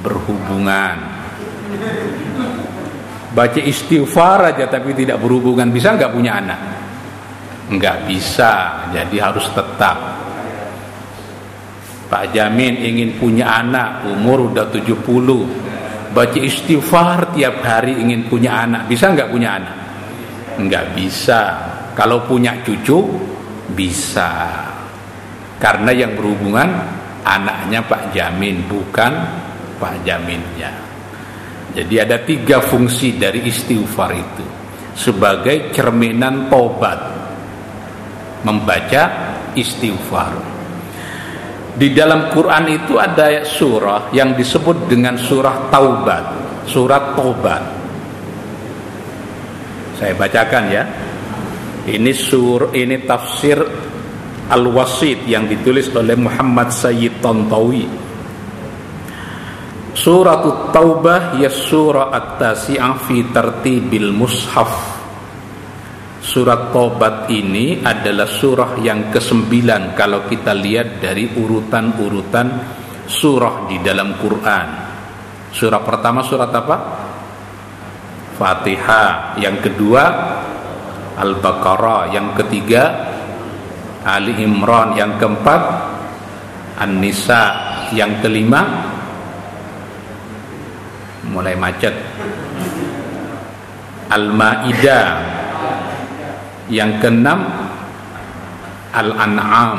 berhubungan. Baca istighfar aja tapi tidak berhubungan bisa nggak punya anak? Nggak bisa, jadi harus tetap. Pak Jamin ingin punya anak, umur udah 70. Baca istighfar tiap hari ingin punya anak, bisa nggak punya anak? nggak bisa. Kalau punya cucu bisa. Karena yang berhubungan anaknya Pak Jamin bukan Pak Jaminnya. Jadi ada tiga fungsi dari istighfar itu. Sebagai cerminan tobat membaca istighfar di dalam Quran itu ada surah yang disebut dengan surah taubat surat tobat saya bacakan ya. Ini sur ini tafsir Al-Wasit yang ditulis oleh Muhammad Sayyid Tontawi. Surat Taubah ya surah at-tasi'ah fi tartibil mushaf. Surat Taubat ini adalah surah yang kesembilan kalau kita lihat dari urutan-urutan surah di dalam Quran. Surah pertama surat apa? Fatihah, yang kedua Al-Baqarah, yang ketiga Ali Imran, yang keempat An-Nisa, yang kelima mulai macet. Al-Maidah, yang keenam Al-An'am,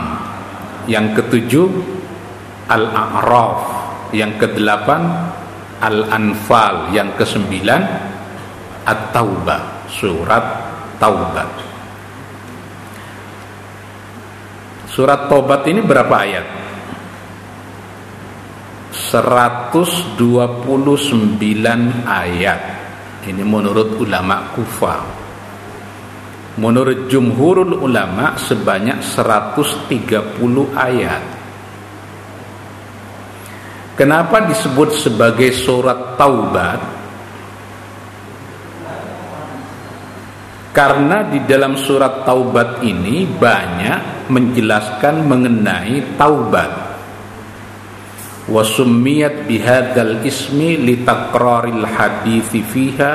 yang ketujuh Al-A'raf, yang kedelapan Al-Anfal, yang kesembilan At-Taubah, surat Taubat. Surat Taubat ini berapa ayat? 129 ayat. Ini menurut ulama Kufa. Menurut jumhurul ulama sebanyak 130 ayat. Kenapa disebut sebagai surat Taubat? Karena di dalam surat taubat ini banyak menjelaskan mengenai taubat. wa summiyat bihadzal ismi litakraril hadithi fiha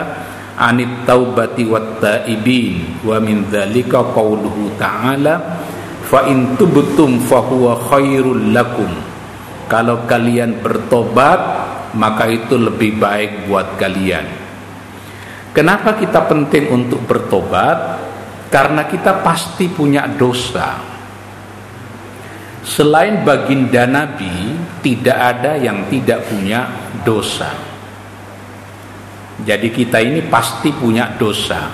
anit taubati wat taibin wa min dzalika qauluhu ta'ala fa in tubtum fa huwa khairul lakum kalau kalian bertobat maka itu lebih baik buat kalian Kenapa kita penting untuk bertobat? Karena kita pasti punya dosa. Selain baginda Nabi, tidak ada yang tidak punya dosa. Jadi kita ini pasti punya dosa.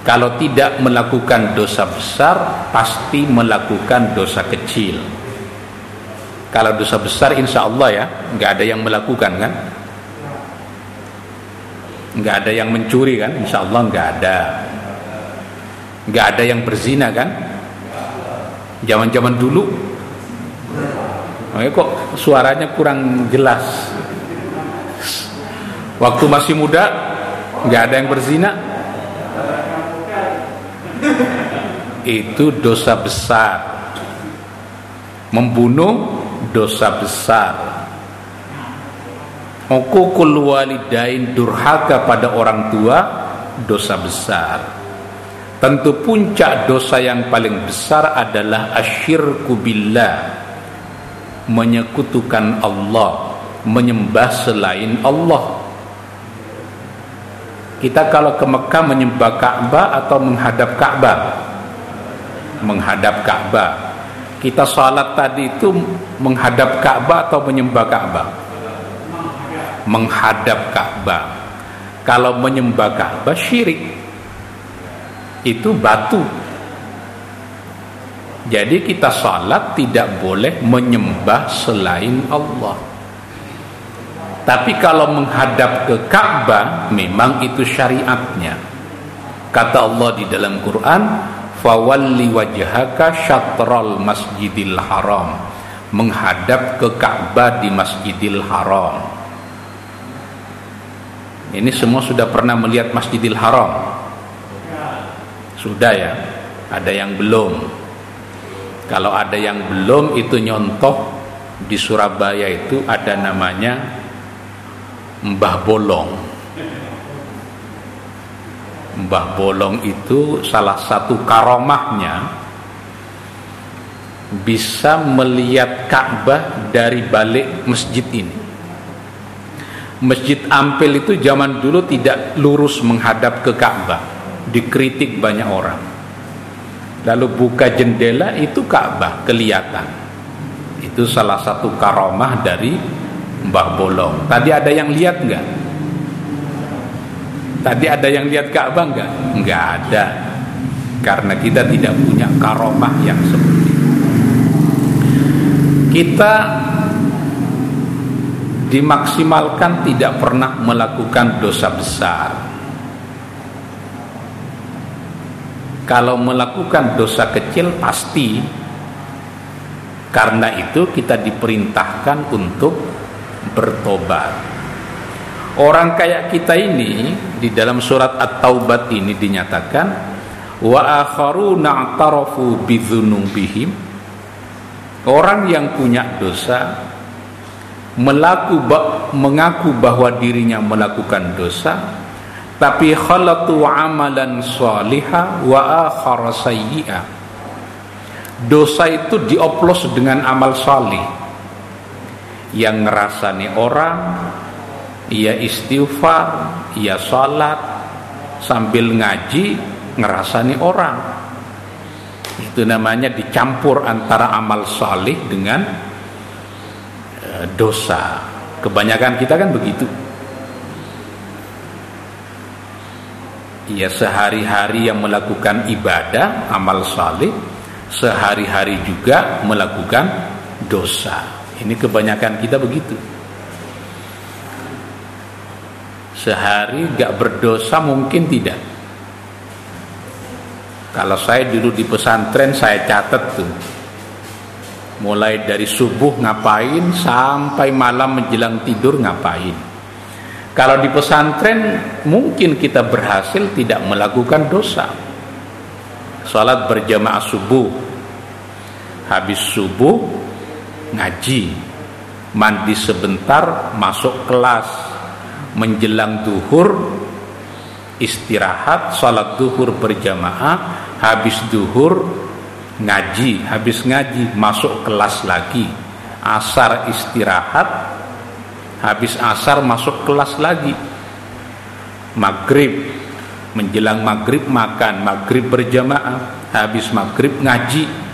Kalau tidak melakukan dosa besar, pasti melakukan dosa kecil. Kalau dosa besar, insya Allah ya, nggak ada yang melakukan kan? nggak ada yang mencuri kan insya Allah nggak ada nggak ada yang berzina kan zaman zaman dulu kok suaranya kurang jelas waktu masih muda nggak ada yang berzina itu dosa besar membunuh dosa besar Hukukul walidain durhaka pada orang tua dosa besar. Tentu puncak dosa yang paling besar adalah asyirku billah. Menyekutukan Allah, menyembah selain Allah. Kita kalau ke Mekah menyembah Ka'bah atau menghadap Ka'bah? Menghadap Ka'bah. Kita salat tadi itu menghadap Ka'bah atau menyembah Ka'bah? menghadap Ka'bah. Kalau menyembah Ka'bah syirik. Itu batu. Jadi kita salat tidak boleh menyembah selain Allah. Tapi kalau menghadap ke Ka'bah memang itu syariatnya. Kata Allah di dalam Quran, "Fawalli wajhaka syatral Masjidil Haram." Menghadap ke Ka'bah di Masjidil Haram. Ini semua sudah pernah melihat Masjidil Haram? Sudah ya? Ada yang belum? Kalau ada yang belum itu nyontoh di Surabaya itu ada namanya Mbah Bolong. Mbah Bolong itu salah satu karomahnya bisa melihat Ka'bah dari balik masjid ini. Masjid Ampel itu zaman dulu tidak lurus menghadap ke Ka'bah. Dikritik banyak orang. Lalu buka jendela itu Ka'bah kelihatan. Itu salah satu karomah dari Mbah Bolong. Tadi ada yang lihat nggak? Tadi ada yang lihat Ka'bah nggak? Nggak ada. Karena kita tidak punya karomah yang seperti itu. Kita dimaksimalkan tidak pernah melakukan dosa besar. Kalau melakukan dosa kecil pasti karena itu kita diperintahkan untuk bertobat. Orang kayak kita ini di dalam surat At-Taubat ini dinyatakan wa akharuna i'tarafu bidzunubihim. Orang yang punya dosa melaku mengaku bahwa dirinya melakukan dosa tapi khalatu amalan salihah wa akhar sayyi'ah. Dosa itu dioplos dengan amal salih yang ngerasani orang ia istighfar ia salat sambil ngaji ngerasani orang itu namanya dicampur antara amal salih dengan dosa. Kebanyakan kita kan begitu. Ya sehari-hari yang melakukan ibadah, amal saleh, sehari-hari juga melakukan dosa. Ini kebanyakan kita begitu. Sehari gak berdosa mungkin tidak. Kalau saya dulu di pesantren saya catat tuh mulai dari subuh ngapain sampai malam menjelang tidur ngapain kalau di pesantren mungkin kita berhasil tidak melakukan dosa salat berjamaah subuh habis subuh ngaji mandi sebentar masuk kelas menjelang duhur istirahat salat duhur berjamaah habis duhur ngaji habis ngaji masuk kelas lagi. Asar istirahat habis asar masuk kelas lagi. Maghrib menjelang maghrib makan maghrib berjamaah habis maghrib ngaji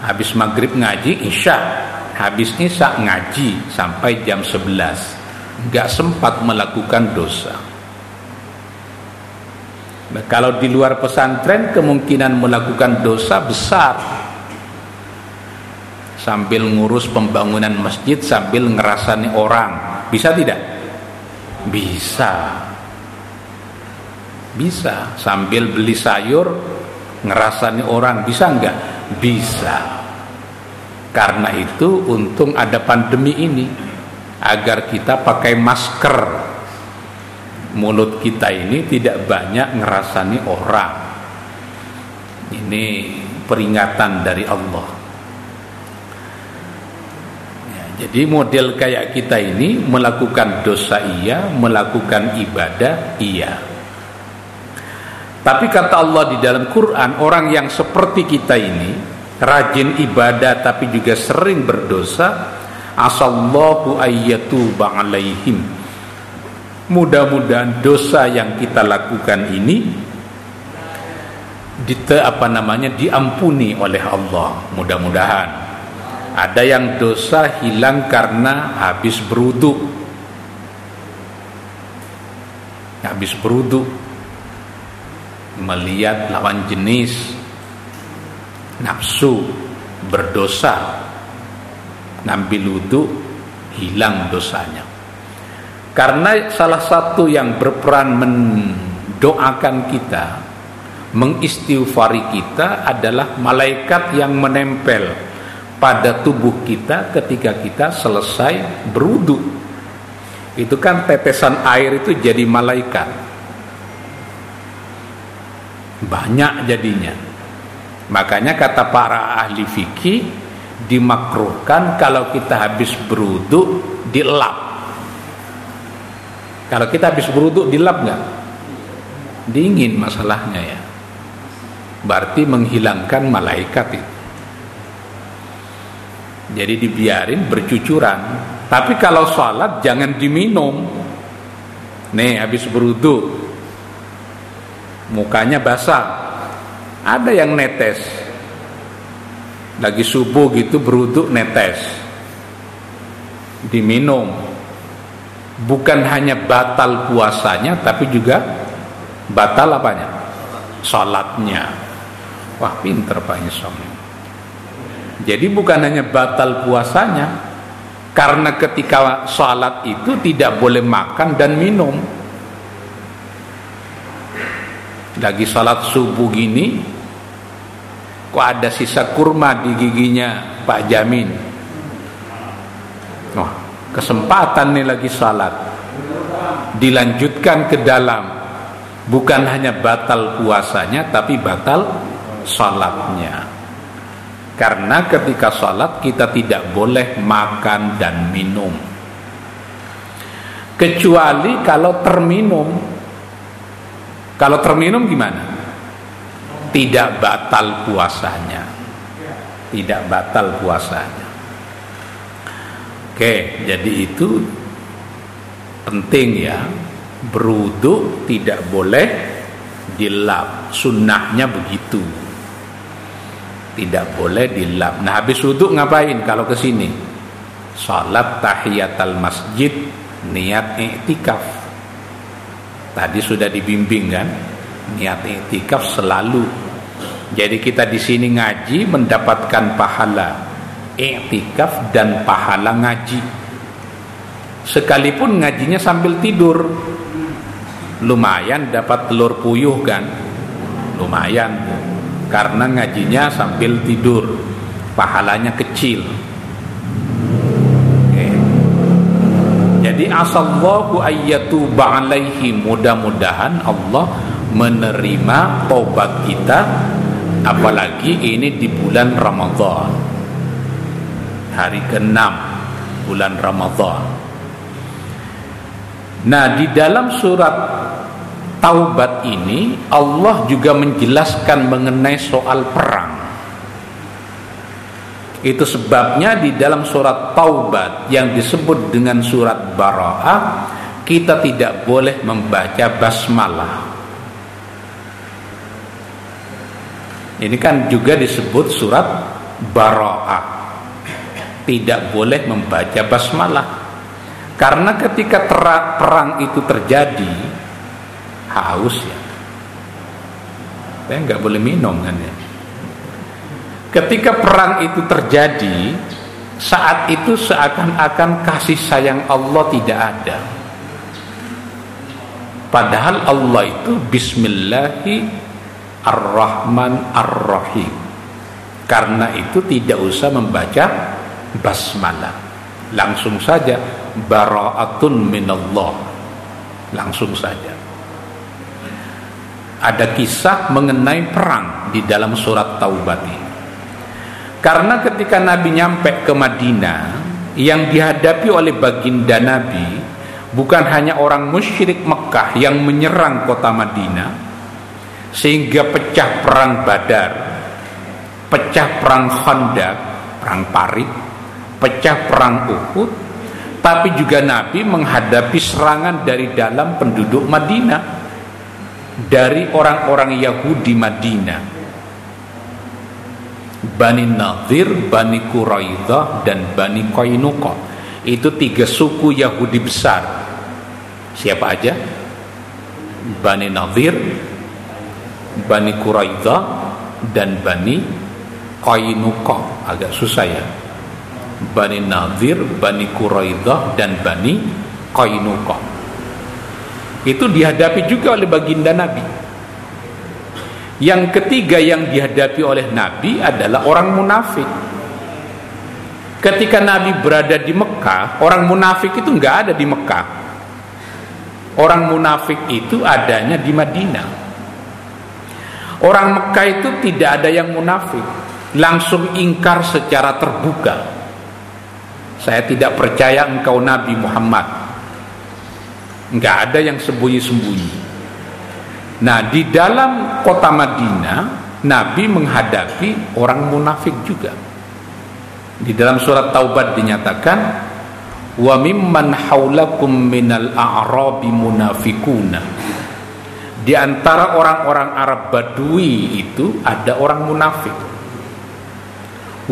habis maghrib ngaji isya habis isya ngaji sampai jam 11 nggak sempat melakukan dosa. Nah, kalau di luar pesantren kemungkinan melakukan dosa besar. Sambil ngurus pembangunan masjid sambil ngerasani orang. Bisa tidak? Bisa. Bisa. Sambil beli sayur ngerasani orang. Bisa enggak bisa karena itu untung ada pandemi ini agar kita pakai masker. Mulut kita ini tidak banyak ngerasani orang. Ini peringatan dari Allah. Ya, jadi model kayak kita ini melakukan dosa iya, melakukan ibadah iya. Tapi kata Allah di dalam Quran, orang yang seperti kita ini, rajin ibadah tapi juga sering berdosa asallahu ayyatuba alaihim. Mudah-mudahan dosa yang kita lakukan ini dite apa namanya diampuni oleh Allah. Mudah-mudahan. Ada yang dosa hilang karena habis beruduk habis beruduk melihat lawan jenis nafsu berdosa ngambil wudhu hilang dosanya. Karena salah satu yang berperan mendoakan kita mengistighfari kita adalah malaikat yang menempel pada tubuh kita ketika kita selesai berwudhu. Itu kan tetesan air itu jadi malaikat banyak jadinya Makanya kata para ahli fikih dimakruhkan kalau kita habis beruduk dilap. Kalau kita habis beruduk dilap nggak? Dingin masalahnya ya. Berarti menghilangkan malaikat itu. Jadi dibiarin bercucuran. Tapi kalau sholat jangan diminum. Nih habis beruduk, mukanya basah, ada yang netes. Lagi subuh gitu beruduk netes. Diminum. Bukan hanya batal puasanya tapi juga batal apanya? Salatnya. Wah pinter Pak Isom jadi bukan hanya batal puasanya karena ketika salat itu tidak boleh makan dan minum lagi salat subuh gini kok ada sisa kurma di giginya Pak Jamin? Oh, kesempatan nih lagi salat. Dilanjutkan ke dalam. Bukan hanya batal puasanya tapi batal salatnya. Karena ketika salat kita tidak boleh makan dan minum. Kecuali kalau terminum kalau terminum gimana? Tidak batal puasanya. Tidak batal puasanya. Oke, jadi itu penting ya. Beruduk tidak boleh dilap. Sunnahnya begitu. Tidak boleh dilap. Nah, habis wudhu ngapain kalau ke sini? Salat tahiyatul masjid, niat i'tikaf Tadi sudah dibimbing kan niat iktikaf selalu. Jadi kita di sini ngaji mendapatkan pahala iktikaf dan pahala ngaji. Sekalipun ngajinya sambil tidur. Lumayan dapat telur puyuh kan? Lumayan. Karena ngajinya sambil tidur. Pahalanya kecil. Jadi asallahu ayyatu ba'alaihi mudah-mudahan Allah menerima tobat kita apalagi ini di bulan Ramadan. hari ke-6 bulan Ramadhan. Nah, di dalam surat Taubat ini Allah juga menjelaskan mengenai soal perang. Itu sebabnya di dalam surat Taubat yang disebut dengan surat Bara'ah kita tidak boleh membaca basmalah. Ini kan juga disebut surat Bara'ah. Tidak boleh membaca basmalah. Karena ketika perang itu terjadi, haus ya saya nggak boleh minum kan ya ketika perang itu terjadi saat itu seakan-akan kasih sayang Allah tidak ada. Padahal Allah itu Bismillahi Ar-Rahman Ar-Rahim. Karena itu tidak usah membaca basmalah. Langsung saja bara'atun minallah. Langsung saja. Ada kisah mengenai perang di dalam surat Taubat ini. Karena ketika Nabi nyampe ke Madinah, yang dihadapi oleh baginda Nabi bukan hanya orang musyrik Mekah yang menyerang kota Madinah sehingga pecah perang Badar, pecah perang Khandaq, perang Parit, pecah perang Uhud, tapi juga Nabi menghadapi serangan dari dalam penduduk Madinah dari orang-orang Yahudi Madinah Bani Nadir, Bani Quraidah dan Bani Qainuqa. Itu tiga suku Yahudi besar. Siapa aja? Bani Nadir Bani Quraidah dan Bani Qainuqa. Agak susah ya. Bani Nadir, Bani Quraidah dan Bani Qainuqa. Itu dihadapi juga oleh baginda Nabi yang ketiga yang dihadapi oleh Nabi adalah orang munafik. Ketika Nabi berada di Mekah orang munafik itu nggak ada di Mekah. Orang munafik itu adanya di Madinah. Orang Mekah itu tidak ada yang munafik. Langsung ingkar secara terbuka. Saya tidak percaya engkau Nabi Muhammad. Nggak ada yang sembunyi-sembunyi. Nah, di dalam kota Madinah, Nabi menghadapi orang munafik juga. Di dalam surat Taubat dinyatakan, "Wa mimman haulakum minal a'rabi munafikuna." Di antara orang-orang Arab Badui itu ada orang munafik.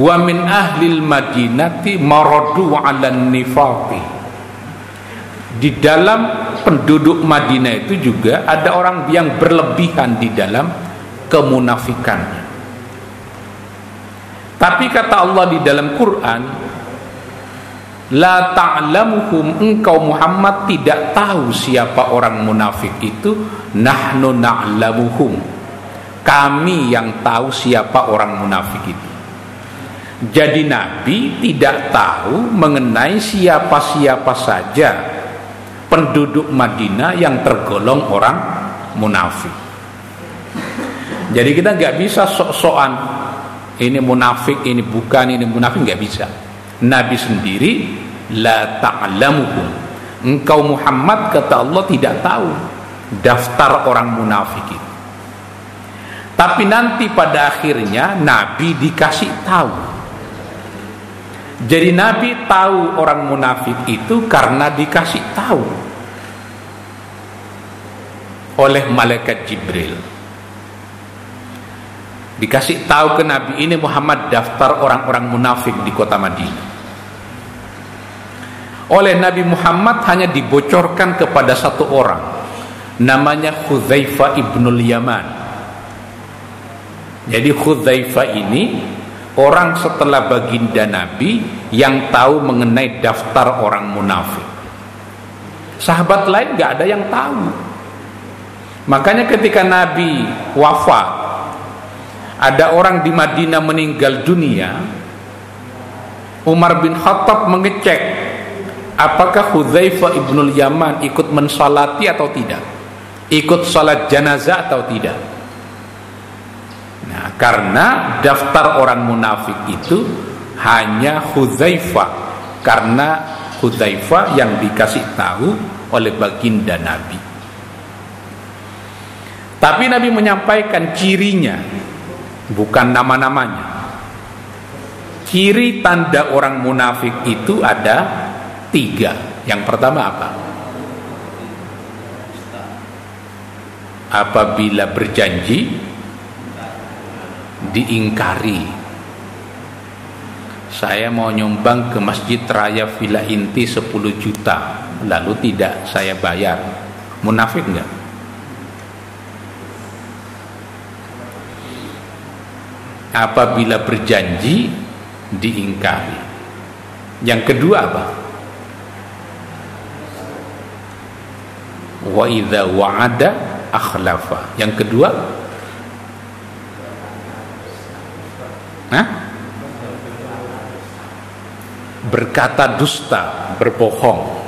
Wa min ahlil Madinati maradu 'alan nifaqi di dalam penduduk Madinah itu juga ada orang yang berlebihan di dalam kemunafikan. Tapi kata Allah di dalam Quran, La ta'lamuhum engkau Muhammad tidak tahu siapa orang munafik itu Nahnu na'lamuhum Kami yang tahu siapa orang munafik itu Jadi Nabi tidak tahu mengenai siapa-siapa saja penduduk Madinah yang tergolong orang munafik. Jadi kita nggak bisa sok-sokan ini munafik, ini bukan, ini munafik nggak bisa. Nabi sendiri la ta'lamuhum. Engkau Muhammad kata Allah tidak tahu daftar orang munafik itu. Tapi nanti pada akhirnya Nabi dikasih tahu jadi Nabi tahu orang munafik itu karena dikasih tahu oleh malaikat Jibril. Dikasih tahu ke Nabi ini Muhammad daftar orang-orang munafik di kota Madinah. Oleh Nabi Muhammad hanya dibocorkan kepada satu orang namanya Khuzaifah ibnul Yaman. Jadi Khuzaifah ini orang setelah baginda Nabi yang tahu mengenai daftar orang munafik. Sahabat lain gak ada yang tahu. Makanya ketika Nabi wafat, ada orang di Madinah meninggal dunia, Umar bin Khattab mengecek apakah Hudzaifah ibnul Yaman ikut mensalati atau tidak, ikut salat jenazah atau tidak. Nah, karena daftar orang munafik itu hanya Hudzaifah karena Hudzaifah yang dikasih tahu oleh baginda Nabi. Tapi Nabi menyampaikan cirinya, bukan nama-namanya. Ciri tanda orang munafik itu ada tiga. Yang pertama apa? Apabila berjanji diingkari. Saya mau nyumbang ke Masjid Raya Villa Inti 10 juta, lalu tidak saya bayar. Munafik enggak? Apabila berjanji diingkari. Yang kedua apa? Wa idza wa'ada akhlafa. Yang kedua Hah? Berkata dusta, berbohong.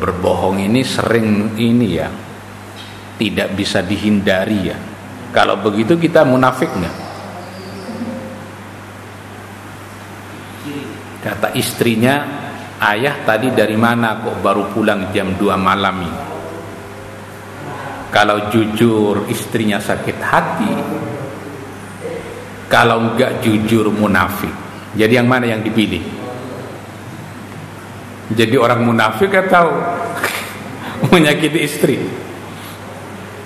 Berbohong ini sering ini ya, tidak bisa dihindari ya. Kalau begitu kita munafik nggak? Kata istrinya, ayah tadi dari mana kok baru pulang jam 2 malam ini? Kalau jujur istrinya sakit hati Kalau enggak jujur munafik Jadi yang mana yang dipilih? Jadi orang munafik atau menyakiti istri?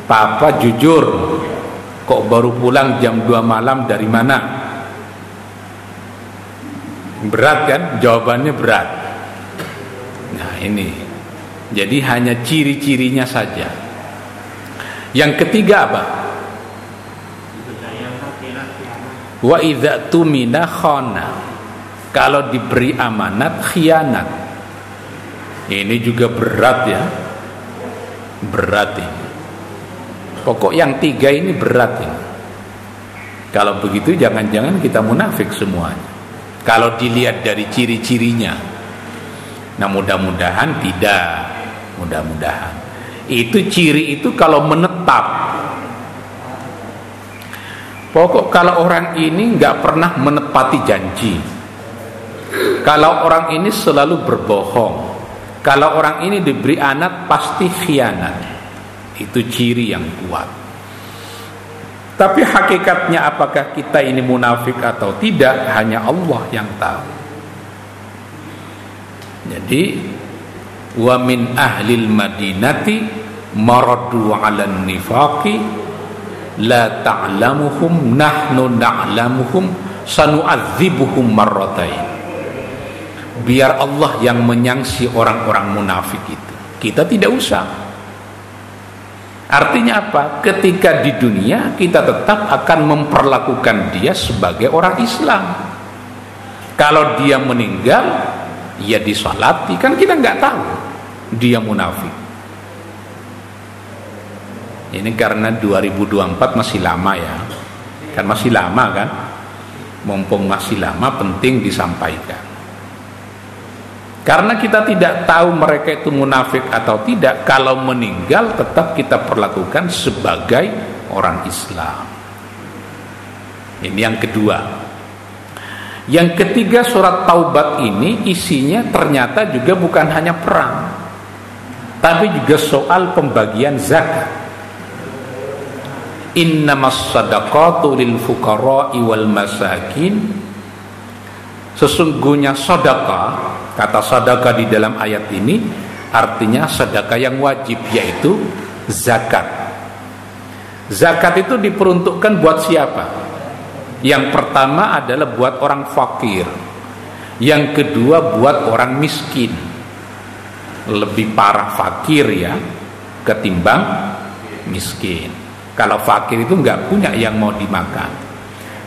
Papa jujur Kok baru pulang jam 2 malam dari mana? Berat kan? Jawabannya berat Nah ini Jadi hanya ciri-cirinya saja yang ketiga apa? Wa idza tumina khana. Kalau diberi amanat khianat. Ini juga berat ya. Berat ini. Pokok yang tiga ini berat ini. Kalau begitu jangan-jangan kita munafik semuanya. Kalau dilihat dari ciri-cirinya. Nah mudah-mudahan tidak. Mudah-mudahan. Itu ciri itu kalau menetap. Pokok kalau orang ini nggak pernah menepati janji. Kalau orang ini selalu berbohong. Kalau orang ini diberi anak pasti khianat. Itu ciri yang kuat. Tapi hakikatnya apakah kita ini munafik atau tidak hanya Allah yang tahu. Jadi wa min ahlil madinati maradu ala nifaqi la ta'lamuhum nahnu na'lamuhum sanu'adzibuhum marratain biar Allah yang menyangsi orang-orang munafik itu. Kita tidak usah. Artinya apa? Ketika di dunia kita tetap akan memperlakukan dia sebagai orang Islam. Kalau dia meninggal ya disolati. Kan kita nggak tahu dia munafik. Ini karena 2024 masih lama ya. Kan masih lama kan? Mumpung masih lama penting disampaikan. Karena kita tidak tahu mereka itu munafik atau tidak kalau meninggal tetap kita perlakukan sebagai orang Islam. Ini yang kedua. Yang ketiga surat Taubat ini isinya ternyata juga bukan hanya perang tapi juga soal pembagian zakat. Innamas sadaqatu lil fuqara'i wal masakin Sesungguhnya sedekah kata sedekah di dalam ayat ini artinya sedekah yang wajib yaitu zakat. Zakat itu diperuntukkan buat siapa? Yang pertama adalah buat orang fakir. Yang kedua buat orang miskin. Lebih parah fakir ya ketimbang miskin. Kalau fakir itu nggak punya yang mau dimakan.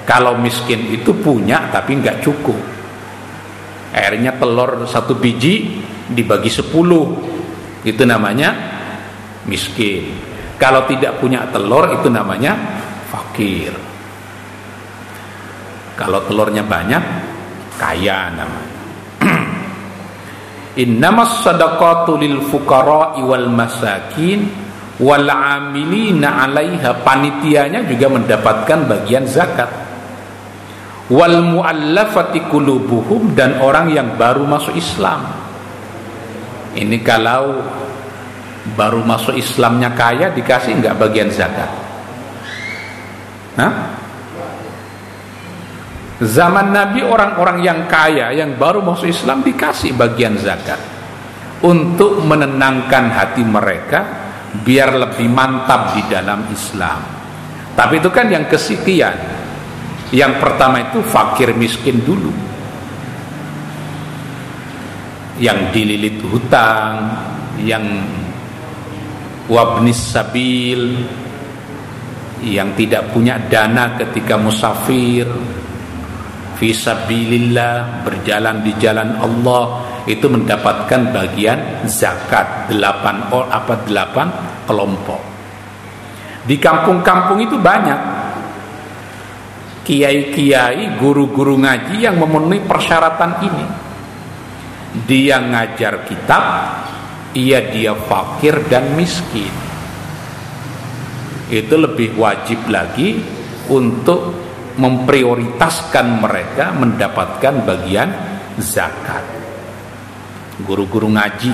Kalau miskin itu punya tapi nggak cukup. Akhirnya telur satu biji dibagi sepuluh. Itu namanya miskin. Kalau tidak punya telur itu namanya fakir. Kalau telurnya banyak, kaya namanya. Innamas sadaqatu lil fuqara wal masakin wal amilina 'alaiha panitianya juga mendapatkan bagian zakat. wal muallafati qulubuhum dan orang yang baru masuk Islam. Ini kalau baru masuk Islamnya kaya dikasih nggak bagian zakat? Hah? Zaman Nabi orang-orang yang kaya yang baru masuk Islam dikasih bagian zakat untuk menenangkan hati mereka biar lebih mantap di dalam Islam. Tapi itu kan yang kesekian. Yang pertama itu fakir miskin dulu. Yang dililit hutang, yang wabnis sabil, yang tidak punya dana ketika musafir, fisabilillah berjalan di jalan Allah itu mendapatkan bagian zakat delapan or apa delapan kelompok. Di kampung-kampung itu banyak kiai-kiai, guru-guru ngaji yang memenuhi persyaratan ini. Dia ngajar kitab, ia dia fakir dan miskin. Itu lebih wajib lagi untuk memprioritaskan mereka mendapatkan bagian zakat guru-guru ngaji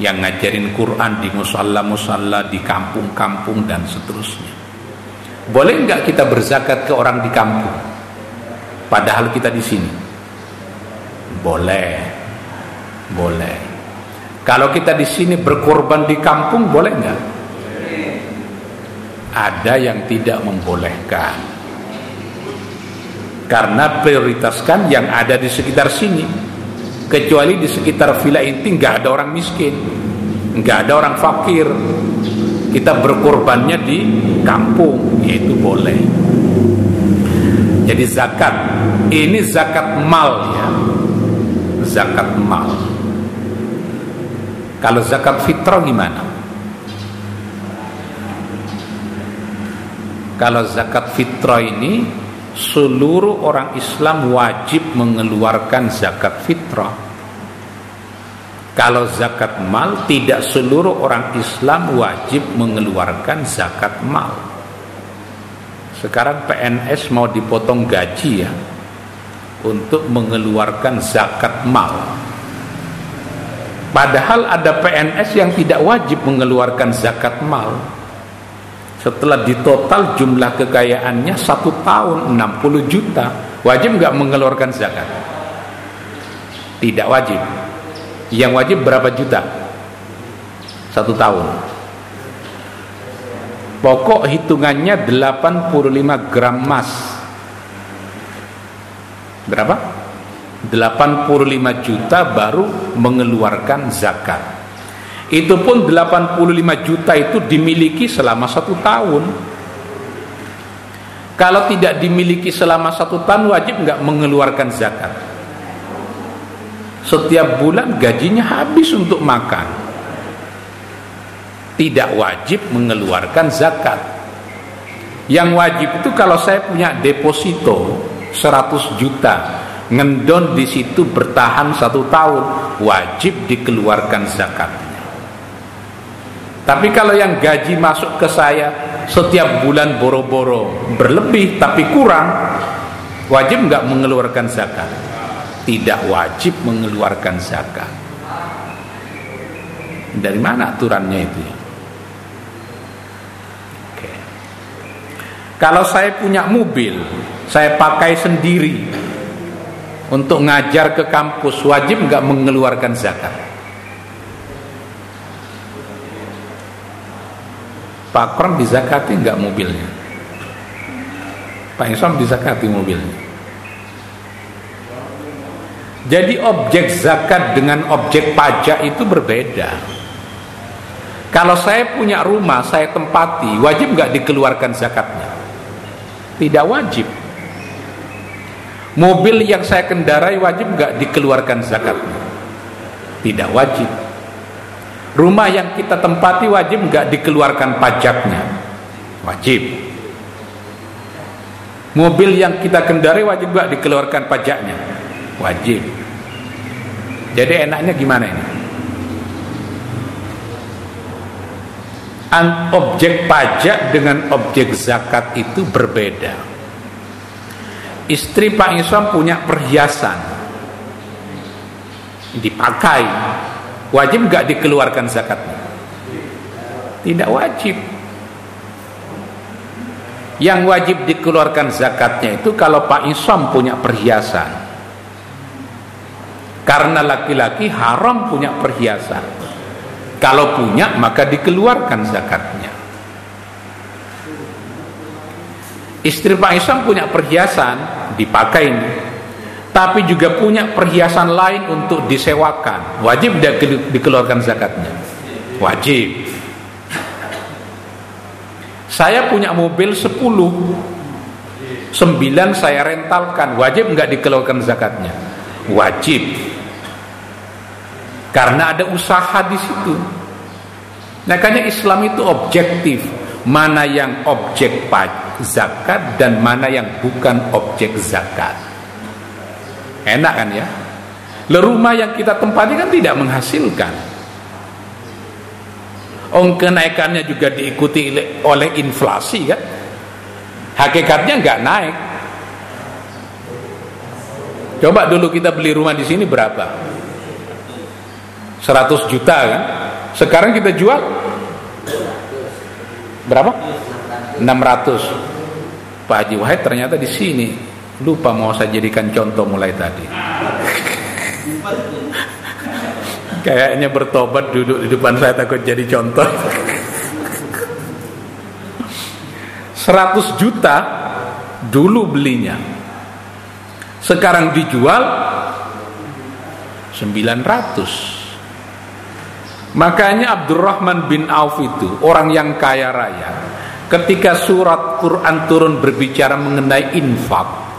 yang ngajarin Quran di musalla-musalla di kampung-kampung dan seterusnya. Boleh nggak kita berzakat ke orang di kampung? Padahal kita di sini. Boleh. Boleh. Kalau kita di sini berkorban di kampung boleh nggak? Ada yang tidak membolehkan. Karena prioritaskan yang ada di sekitar sini. Kecuali di sekitar villa inti nggak ada orang miskin. Nggak ada orang fakir. Kita berkorbannya di kampung itu boleh. Jadi zakat ini zakat mal ya. Zakat mal. Kalau zakat fitrah gimana? Kalau zakat fitrah ini seluruh orang Islam wajib mengeluarkan zakat fitrah. Kalau zakat mal tidak seluruh orang Islam wajib mengeluarkan zakat mal. Sekarang PNS mau dipotong gaji ya untuk mengeluarkan zakat mal. Padahal ada PNS yang tidak wajib mengeluarkan zakat mal setelah ditotal jumlah kekayaannya satu tahun 60 juta. Wajib nggak mengeluarkan zakat? Tidak wajib. Yang wajib berapa juta? Satu tahun. Pokok hitungannya 85 gram emas. Berapa? 85 juta baru mengeluarkan zakat itu pun 85 juta itu dimiliki selama satu tahun. Kalau tidak dimiliki selama satu tahun wajib nggak mengeluarkan zakat? Setiap bulan gajinya habis untuk makan. Tidak wajib mengeluarkan zakat. Yang wajib itu kalau saya punya deposito 100 juta ngendon di situ bertahan satu tahun wajib dikeluarkan zakat tapi kalau yang gaji masuk ke saya setiap bulan boro-boro berlebih tapi kurang, wajib nggak mengeluarkan zakat? Tidak wajib mengeluarkan zakat. Dari mana aturannya itu? Oke. Kalau saya punya mobil, saya pakai sendiri untuk ngajar ke kampus, wajib nggak mengeluarkan zakat? Pak Kron dizakati nggak mobilnya? Pak Islam dizakati mobilnya. Jadi objek zakat dengan objek pajak itu berbeda. Kalau saya punya rumah, saya tempati, wajib nggak dikeluarkan zakatnya? Tidak wajib. Mobil yang saya kendarai wajib nggak dikeluarkan zakatnya? Tidak wajib. Rumah yang kita tempati wajib nggak dikeluarkan pajaknya? Wajib. Mobil yang kita kendarai wajib nggak dikeluarkan pajaknya? Wajib. Jadi enaknya gimana ini? Objek pajak dengan objek zakat itu berbeda. istri Pak Islam punya perhiasan dipakai wajib nggak dikeluarkan zakatnya tidak wajib. Yang wajib dikeluarkan zakatnya itu kalau Pak Islam punya perhiasan. Karena laki-laki haram punya perhiasan. Kalau punya maka dikeluarkan zakatnya. Istri Pak Isam punya perhiasan dipakai ini tapi juga punya perhiasan lain untuk disewakan. Wajib dia dikeluarkan zakatnya. Wajib. Saya punya mobil 10 9 saya rentalkan. Wajib nggak dikeluarkan zakatnya? Wajib. Karena ada usaha di situ. Makanya Islam itu objektif. Mana yang objek zakat dan mana yang bukan objek zakat enak kan ya Le rumah yang kita tempati kan tidak menghasilkan Ong kenaikannya juga diikuti oleh inflasi kan hakikatnya nggak naik Coba dulu kita beli rumah di sini berapa? 100 juta kan? Sekarang kita jual berapa? 600. Pak Haji Wahid ternyata di sini lupa mau saya jadikan contoh mulai tadi. Kayaknya bertobat duduk di depan saya takut jadi contoh. 100 juta dulu belinya sekarang dijual 900 makanya Abdurrahman bin Auf itu orang yang kaya raya ketika surat Quran turun berbicara mengenai infak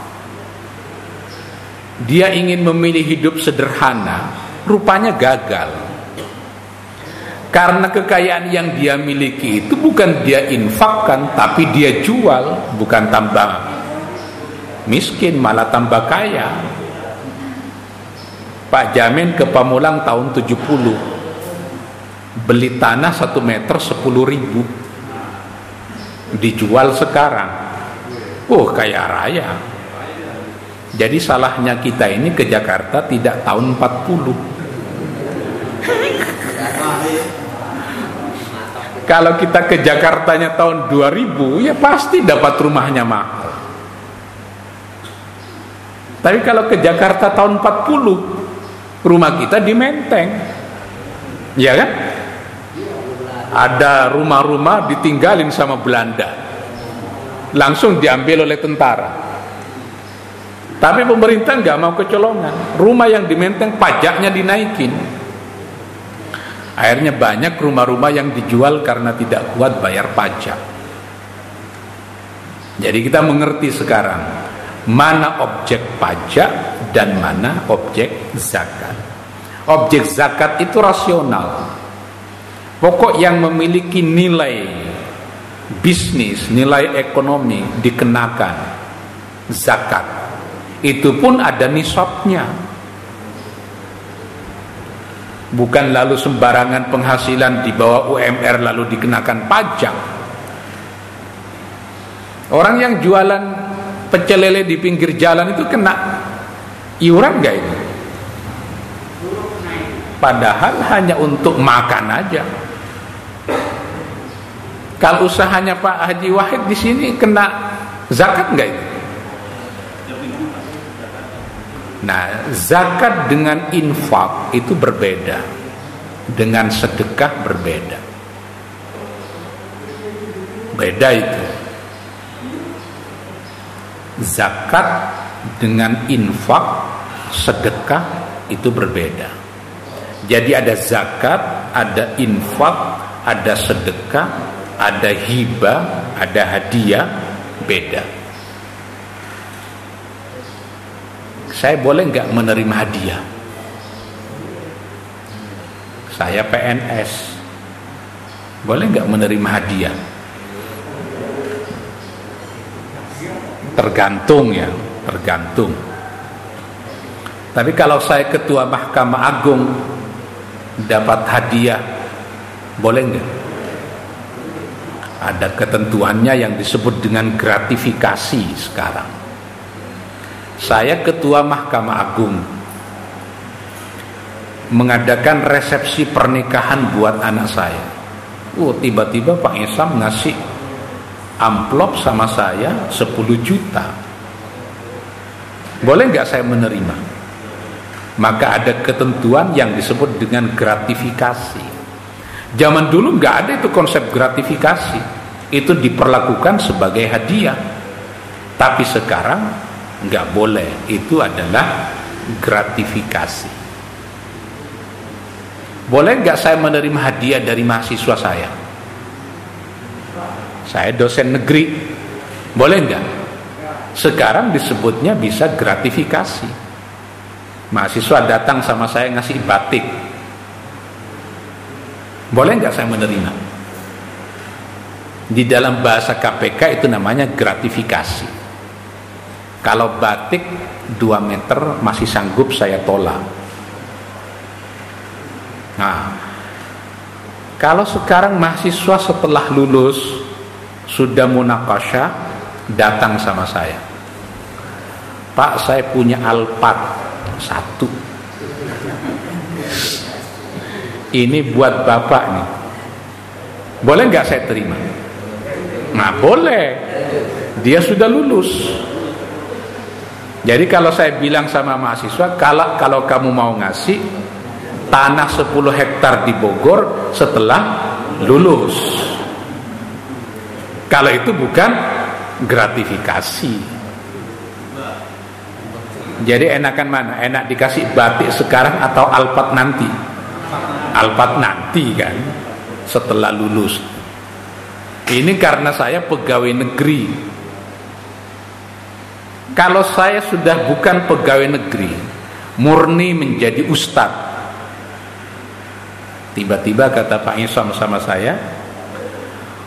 dia ingin memilih hidup sederhana rupanya gagal. Karena kekayaan yang dia miliki itu bukan dia infakkan tapi dia jual bukan tambah miskin malah tambah kaya. Pak Jamin ke Pamulang tahun 70 beli tanah 1 meter 10 ribu. Dijual sekarang. Oh kaya raya jadi salahnya kita ini ke Jakarta tidak tahun 40 kalau kita ke Jakartanya tahun 2000 ya pasti dapat rumahnya mahal tapi kalau ke Jakarta tahun 40 rumah kita di Menteng. Ya kan? Ada rumah-rumah ditinggalin sama Belanda. Langsung diambil oleh tentara. Tapi pemerintah nggak mau kecolongan. Rumah yang di Menteng pajaknya dinaikin. Akhirnya banyak rumah-rumah yang dijual karena tidak kuat bayar pajak. Jadi kita mengerti sekarang mana objek pajak dan mana objek zakat. Objek zakat itu rasional. Pokok yang memiliki nilai bisnis, nilai ekonomi dikenakan zakat. Itu pun ada nisabnya. Bukan lalu sembarangan penghasilan di bawah UMR lalu dikenakan pajak. Orang yang jualan pecel lele di pinggir jalan itu kena iuran nggak itu? Padahal hanya untuk makan aja. Kalau usahanya Pak Haji Wahid di sini kena zakat nggak itu? Nah, zakat dengan infak itu berbeda. Dengan sedekah berbeda. Beda itu zakat dengan infak sedekah itu berbeda jadi ada zakat ada infak ada sedekah ada hibah ada hadiah beda saya boleh nggak menerima hadiah? Saya PNS boleh nggak menerima hadiah? Tergantung ya tergantung. Tapi kalau saya ketua Mahkamah Agung dapat hadiah boleh nggak? Ada ketentuannya yang disebut dengan gratifikasi sekarang saya ketua Mahkamah Agung mengadakan resepsi pernikahan buat anak saya. Oh, tiba-tiba Pak Isam ngasih amplop sama saya 10 juta. Boleh nggak saya menerima? Maka ada ketentuan yang disebut dengan gratifikasi. Zaman dulu nggak ada itu konsep gratifikasi. Itu diperlakukan sebagai hadiah. Tapi sekarang nggak boleh. Itu adalah gratifikasi. Boleh nggak saya menerima hadiah dari mahasiswa saya? Saya dosen negeri. Boleh nggak? Sekarang disebutnya bisa gratifikasi. Mahasiswa datang sama saya ngasih batik. Boleh nggak saya menerima? Di dalam bahasa KPK itu namanya gratifikasi. Kalau batik 2 meter masih sanggup saya tolak Nah, kalau sekarang mahasiswa setelah lulus sudah munakasya datang sama saya. Pak, saya punya Alphard satu. Ini buat bapak nih. Boleh nggak saya terima? Nah, boleh. Dia sudah lulus. Jadi kalau saya bilang sama mahasiswa, kalau kalau kamu mau ngasih, tanah 10 hektar di Bogor setelah lulus. Kalau itu bukan gratifikasi. Jadi enakan mana? Enak dikasih batik sekarang atau alpat nanti? Alpat nanti kan setelah lulus. Ini karena saya pegawai negeri. Kalau saya sudah bukan pegawai negeri, murni menjadi ustadz, Tiba-tiba kata Pak Isom sama saya,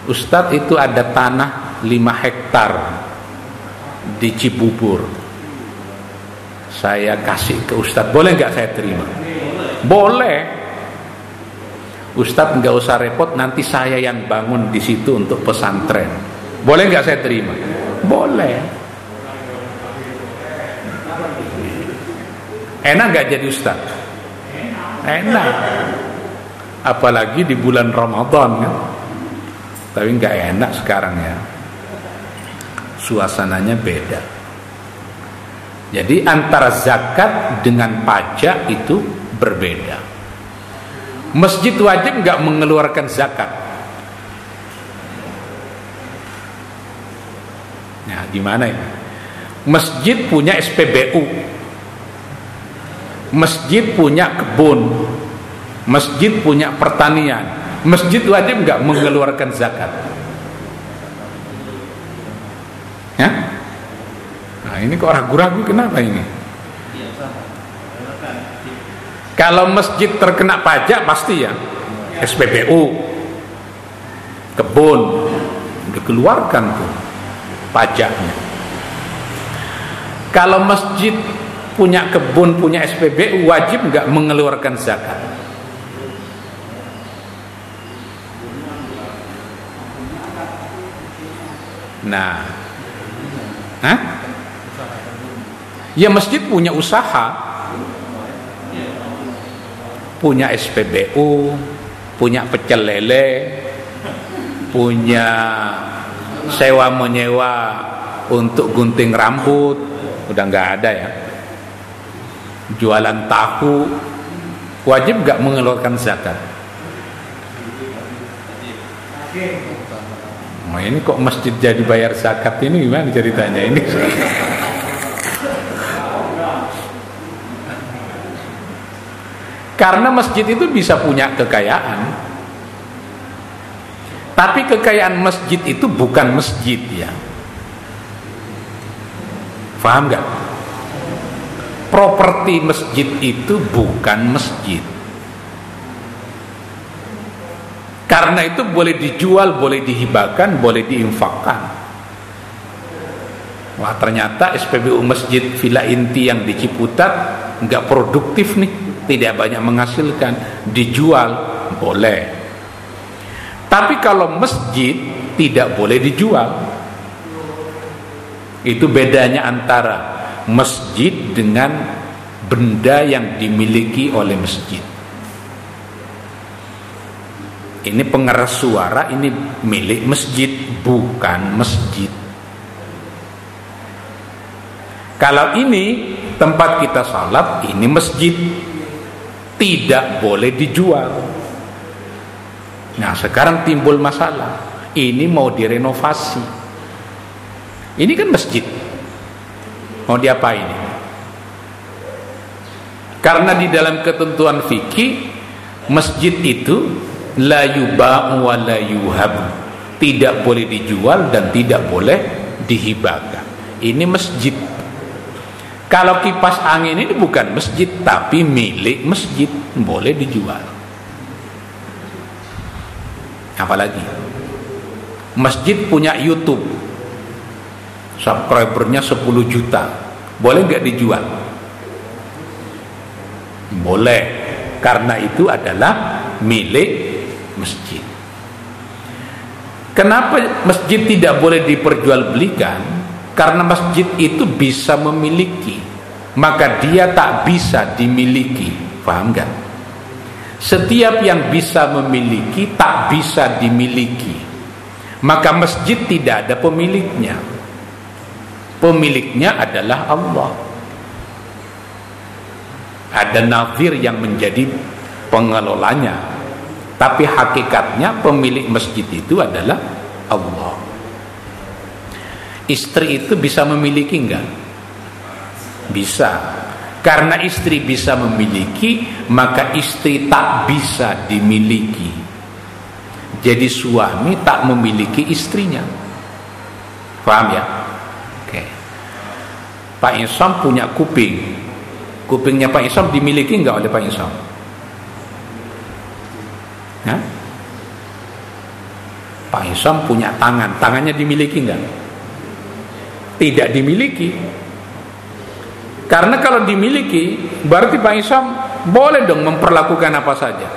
Ustadz itu ada tanah 5 hektar di Cibubur. Saya kasih ke Ustadz, boleh nggak saya terima? Boleh. Ustadz nggak usah repot, nanti saya yang bangun di situ untuk pesantren. Boleh nggak saya terima? Boleh. Enak nggak jadi Ustadz? Enak. Apalagi di bulan Ramadan kan? Tapi nggak enak sekarang ya. Suasananya beda. Jadi antara zakat dengan pajak itu berbeda. Masjid wajib nggak mengeluarkan zakat? Nah gimana ya masjid punya SPBU masjid punya kebun Masjid punya pertanian. Masjid wajib nggak mengeluarkan zakat? Ya? Nah ini kok ragu-ragu kenapa ini? Kalau masjid terkena pajak pasti ya SPBU, kebun dikeluarkan tuh pajaknya. Kalau masjid punya kebun punya SPBU wajib nggak mengeluarkan zakat? Nah, Hah? Ya masjid punya usaha, punya SPBU, punya pecel lele, punya sewa menyewa untuk gunting rambut, udah nggak ada ya. Jualan tahu, wajib nggak mengeluarkan zakat. Oh, ini kok masjid jadi bayar zakat ini gimana ceritanya ini? Karena masjid itu bisa punya kekayaan. Tapi kekayaan masjid itu bukan masjid ya. Paham nggak? Properti masjid itu bukan masjid. Karena itu boleh dijual, boleh dihibahkan, boleh diinfakkan. Wah ternyata SPBU Masjid Villa Inti yang di Ciputat nggak produktif nih, tidak banyak menghasilkan, dijual boleh. Tapi kalau masjid tidak boleh dijual. Itu bedanya antara masjid dengan benda yang dimiliki oleh masjid. Ini pengeras suara ini milik masjid, bukan masjid. Kalau ini tempat kita salat, ini masjid. Tidak boleh dijual. Nah, sekarang timbul masalah. Ini mau direnovasi. Ini kan masjid. Mau diapain? Karena di dalam ketentuan fikih masjid itu la yuba'u wa la yuhab. Tidak boleh dijual dan tidak boleh dihibahkan. Ini masjid. Kalau kipas angin ini bukan masjid tapi milik masjid. Boleh dijual. Apalagi? Masjid punya YouTube subscribernya 10 juta boleh nggak dijual boleh karena itu adalah milik masjid. Kenapa masjid tidak boleh diperjualbelikan? Karena masjid itu bisa memiliki, maka dia tak bisa dimiliki. Paham gak? Setiap yang bisa memiliki tak bisa dimiliki. Maka masjid tidak ada pemiliknya. Pemiliknya adalah Allah. Ada nazir yang menjadi pengelolanya tapi hakikatnya pemilik masjid itu adalah Allah. Istri itu bisa memiliki enggak? Bisa. Karena istri bisa memiliki, maka istri tak bisa dimiliki. Jadi suami tak memiliki istrinya. Paham ya? Pak Insam punya kuping. Kupingnya Pak Insam dimiliki enggak oleh Pak Insam? Ya? Pak Isom punya tangan, tangannya dimiliki enggak? Tidak dimiliki. Karena kalau dimiliki, berarti Pak Isom boleh dong memperlakukan apa saja.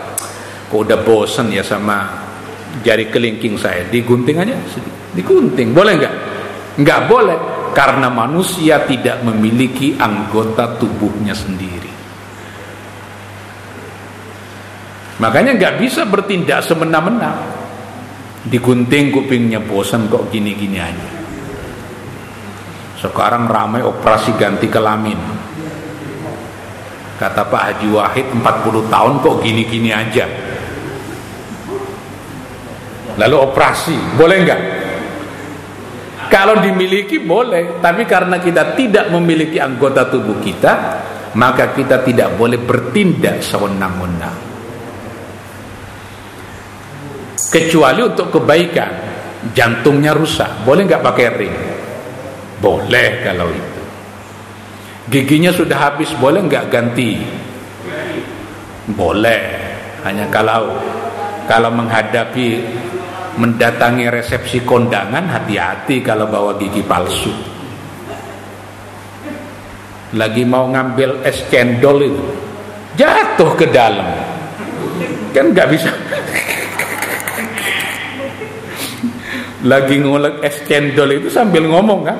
Kok udah bosen ya sama jari kelingking saya, digunting aja, digunting, boleh enggak? Enggak boleh, karena manusia tidak memiliki anggota tubuhnya sendiri. Makanya nggak bisa bertindak semena-mena. Digunting kupingnya bosan kok gini-gini aja. Sekarang ramai operasi ganti kelamin. Kata Pak Haji Wahid 40 tahun kok gini-gini aja. Lalu operasi, boleh nggak? Kalau dimiliki boleh, tapi karena kita tidak memiliki anggota tubuh kita, maka kita tidak boleh bertindak sewenang-wenang. kecuali untuk kebaikan. Jantungnya rusak. Boleh nggak pakai ring? Boleh kalau itu. Giginya sudah habis. Boleh nggak ganti? Boleh. Hanya kalau kalau menghadapi mendatangi resepsi kondangan hati-hati kalau bawa gigi palsu. Lagi mau ngambil es cendol itu jatuh ke dalam. Kan nggak bisa. Lagi ngulek es cendol itu sambil ngomong kan?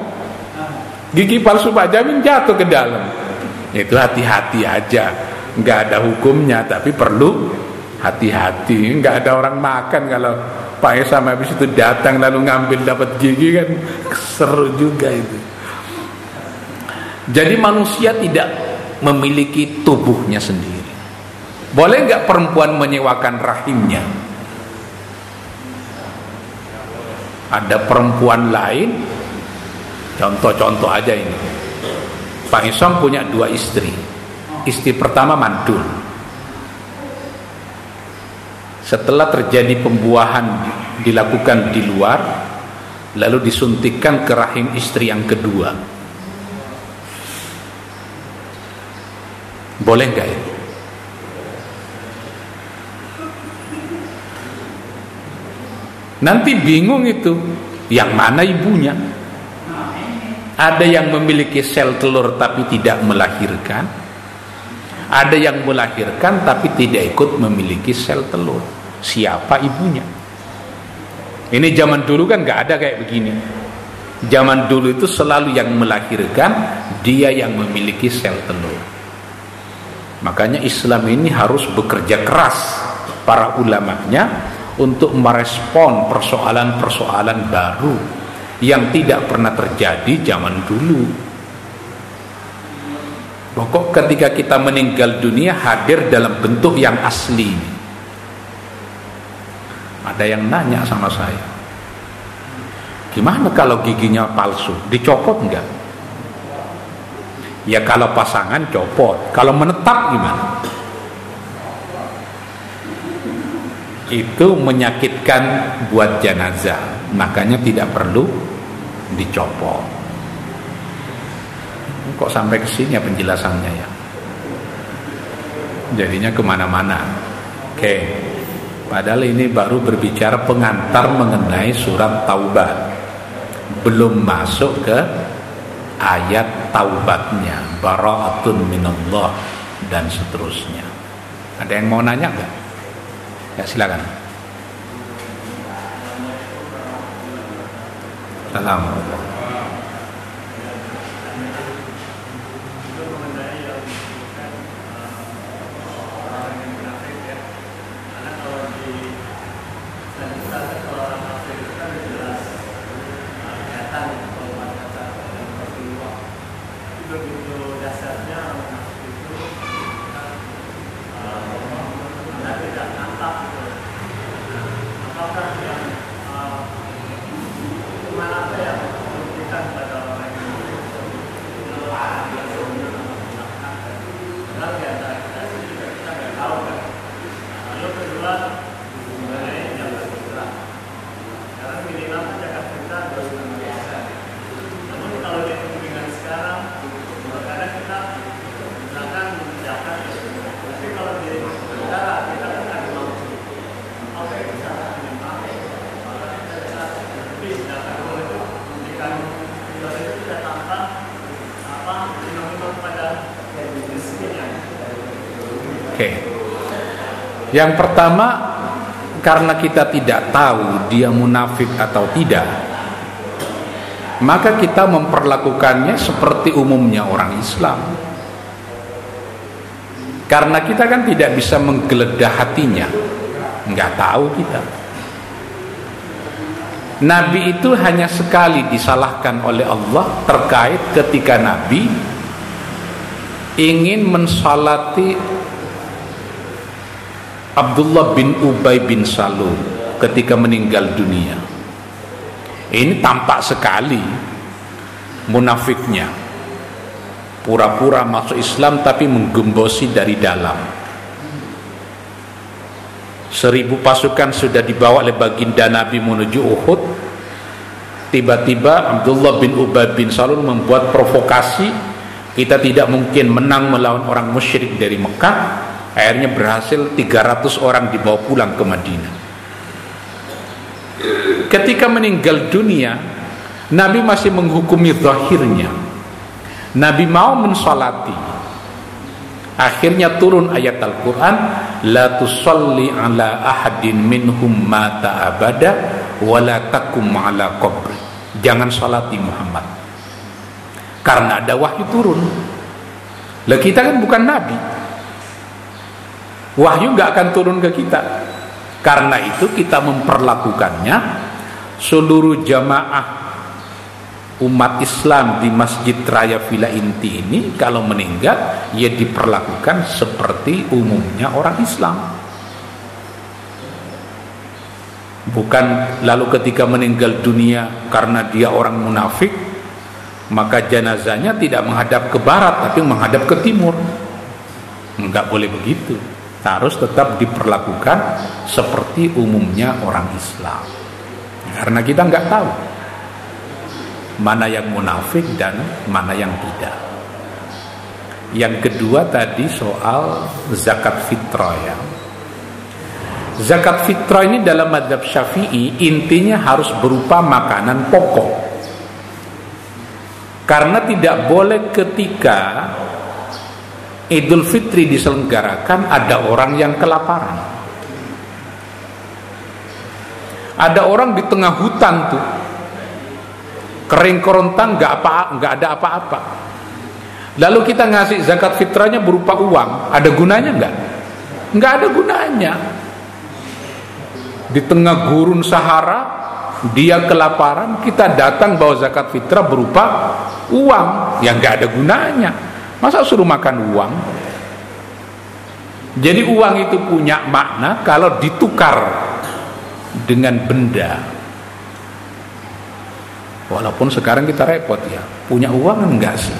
Gigi palsu Pak Jamin jatuh ke dalam. Itu hati-hati aja. Nggak ada hukumnya tapi perlu hati-hati. Nggak ada orang makan kalau Pak sama habis itu datang lalu ngambil dapat gigi kan seru juga itu. Jadi manusia tidak memiliki tubuhnya sendiri. Boleh nggak perempuan menyewakan rahimnya? Ada perempuan lain? Contoh-contoh aja ini. Pak Isom punya dua istri. Istri pertama mantul setelah terjadi pembuahan dilakukan di luar lalu disuntikkan ke rahim istri yang kedua boleh nggak ini Nanti bingung itu yang mana ibunya. Ada yang memiliki sel telur tapi tidak melahirkan. Ada yang melahirkan tapi tidak ikut memiliki sel telur. Siapa ibunya? Ini zaman dulu kan nggak ada kayak begini. Zaman dulu itu selalu yang melahirkan dia yang memiliki sel telur. Makanya Islam ini harus bekerja keras para ulamanya untuk merespon persoalan-persoalan baru yang tidak pernah terjadi zaman dulu. Pokok ketika kita meninggal dunia hadir dalam bentuk yang asli. Ada yang nanya sama saya, Gimana kalau giginya palsu? Dicopot enggak? Ya kalau pasangan copot, kalau menetap gimana? Itu menyakitkan buat jenazah, makanya tidak perlu dicopot. Kok sampai ke sini ya penjelasannya ya? Jadinya ke mana-mana. Oke, padahal ini baru berbicara pengantar mengenai surat Taubat. Belum masuk ke ayat taubatnya. Bara'atun minallah dan seterusnya. Ada yang mau nanya nggak? Ya silakan. Assalamualaikum Yang pertama karena kita tidak tahu dia munafik atau tidak, maka kita memperlakukannya seperti umumnya orang Islam. Karena kita kan tidak bisa menggeledah hatinya, nggak tahu kita. Nabi itu hanya sekali disalahkan oleh Allah terkait ketika Nabi ingin mensalati Abdullah bin Ubay bin Salul ketika meninggal dunia. Ini tampak sekali munafiknya. Pura-pura masuk Islam tapi menggembosi dari dalam. Seribu pasukan sudah dibawa oleh baginda Nabi menuju Uhud. Tiba-tiba Abdullah bin Ubay bin Salul membuat provokasi. Kita tidak mungkin menang melawan orang musyrik dari Mekah Akhirnya berhasil 300 orang dibawa pulang ke Madinah. Ketika meninggal dunia, Nabi masih menghukumi zahirnya. Nabi mau mensolati. Akhirnya turun ayat Al-Quran, La tusalli ala ahadin minhum mata abada, wa la takum ala qabri. Jangan salati Muhammad. Karena ada wahyu turun. Lah kita kan bukan Nabi wahyu nggak akan turun ke kita. Karena itu kita memperlakukannya seluruh jamaah umat Islam di Masjid Raya Villa Inti ini kalau meninggal ya diperlakukan seperti umumnya orang Islam. Bukan lalu ketika meninggal dunia karena dia orang munafik maka jenazahnya tidak menghadap ke barat tapi menghadap ke timur. Enggak boleh begitu harus tetap diperlakukan seperti umumnya orang Islam. Karena kita nggak tahu mana yang munafik dan mana yang tidak. Yang kedua tadi soal zakat fitrah ya. Zakat fitrah ini dalam madhab syafi'i intinya harus berupa makanan pokok. Karena tidak boleh ketika Idul Fitri diselenggarakan ada orang yang kelaparan. Ada orang di tengah hutan tuh. kering kerontang nggak apa nggak ada apa-apa lalu kita ngasih zakat fitrahnya berupa uang ada gunanya nggak nggak ada gunanya di tengah gurun Sahara dia kelaparan kita datang bawa zakat fitrah berupa uang yang nggak ada gunanya masa suruh makan uang jadi uang itu punya makna kalau ditukar dengan benda Walaupun sekarang kita repot ya, punya uang enggak sih?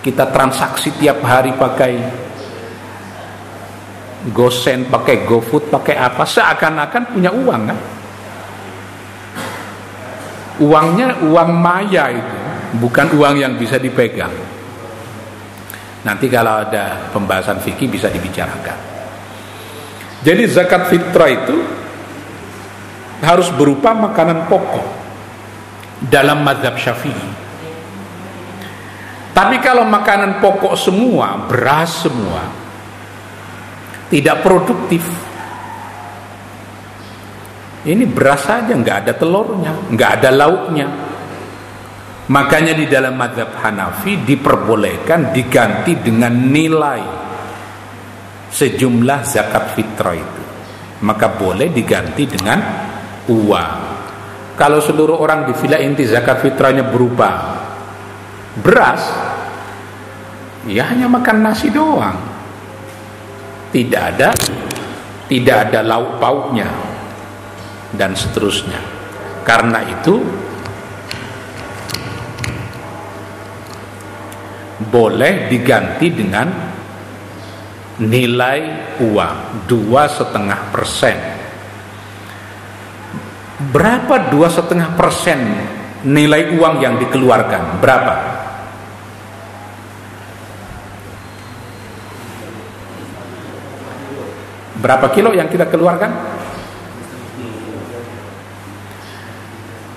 Kita transaksi tiap hari pakai GoSend, pakai GoFood, pakai apa? Seakan-akan punya uang kan? Uangnya uang maya itu, bukan uang yang bisa dipegang. Nanti kalau ada pembahasan fikih bisa dibicarakan. Jadi zakat fitrah itu harus berupa makanan pokok dalam mazhab syafi'i tapi kalau makanan pokok semua beras semua tidak produktif ini beras saja nggak ada telurnya nggak ada lauknya makanya di dalam mazhab Hanafi diperbolehkan diganti dengan nilai sejumlah zakat fitrah itu maka boleh diganti dengan uang kalau seluruh orang di villa inti zakat fitrahnya berupa beras, ya hanya makan nasi doang. Tidak ada tidak ada lauk pauknya dan seterusnya. Karena itu boleh diganti dengan nilai uang dua setengah persen Berapa dua setengah persen nilai uang yang dikeluarkan? Berapa? Berapa kilo yang kita keluarkan?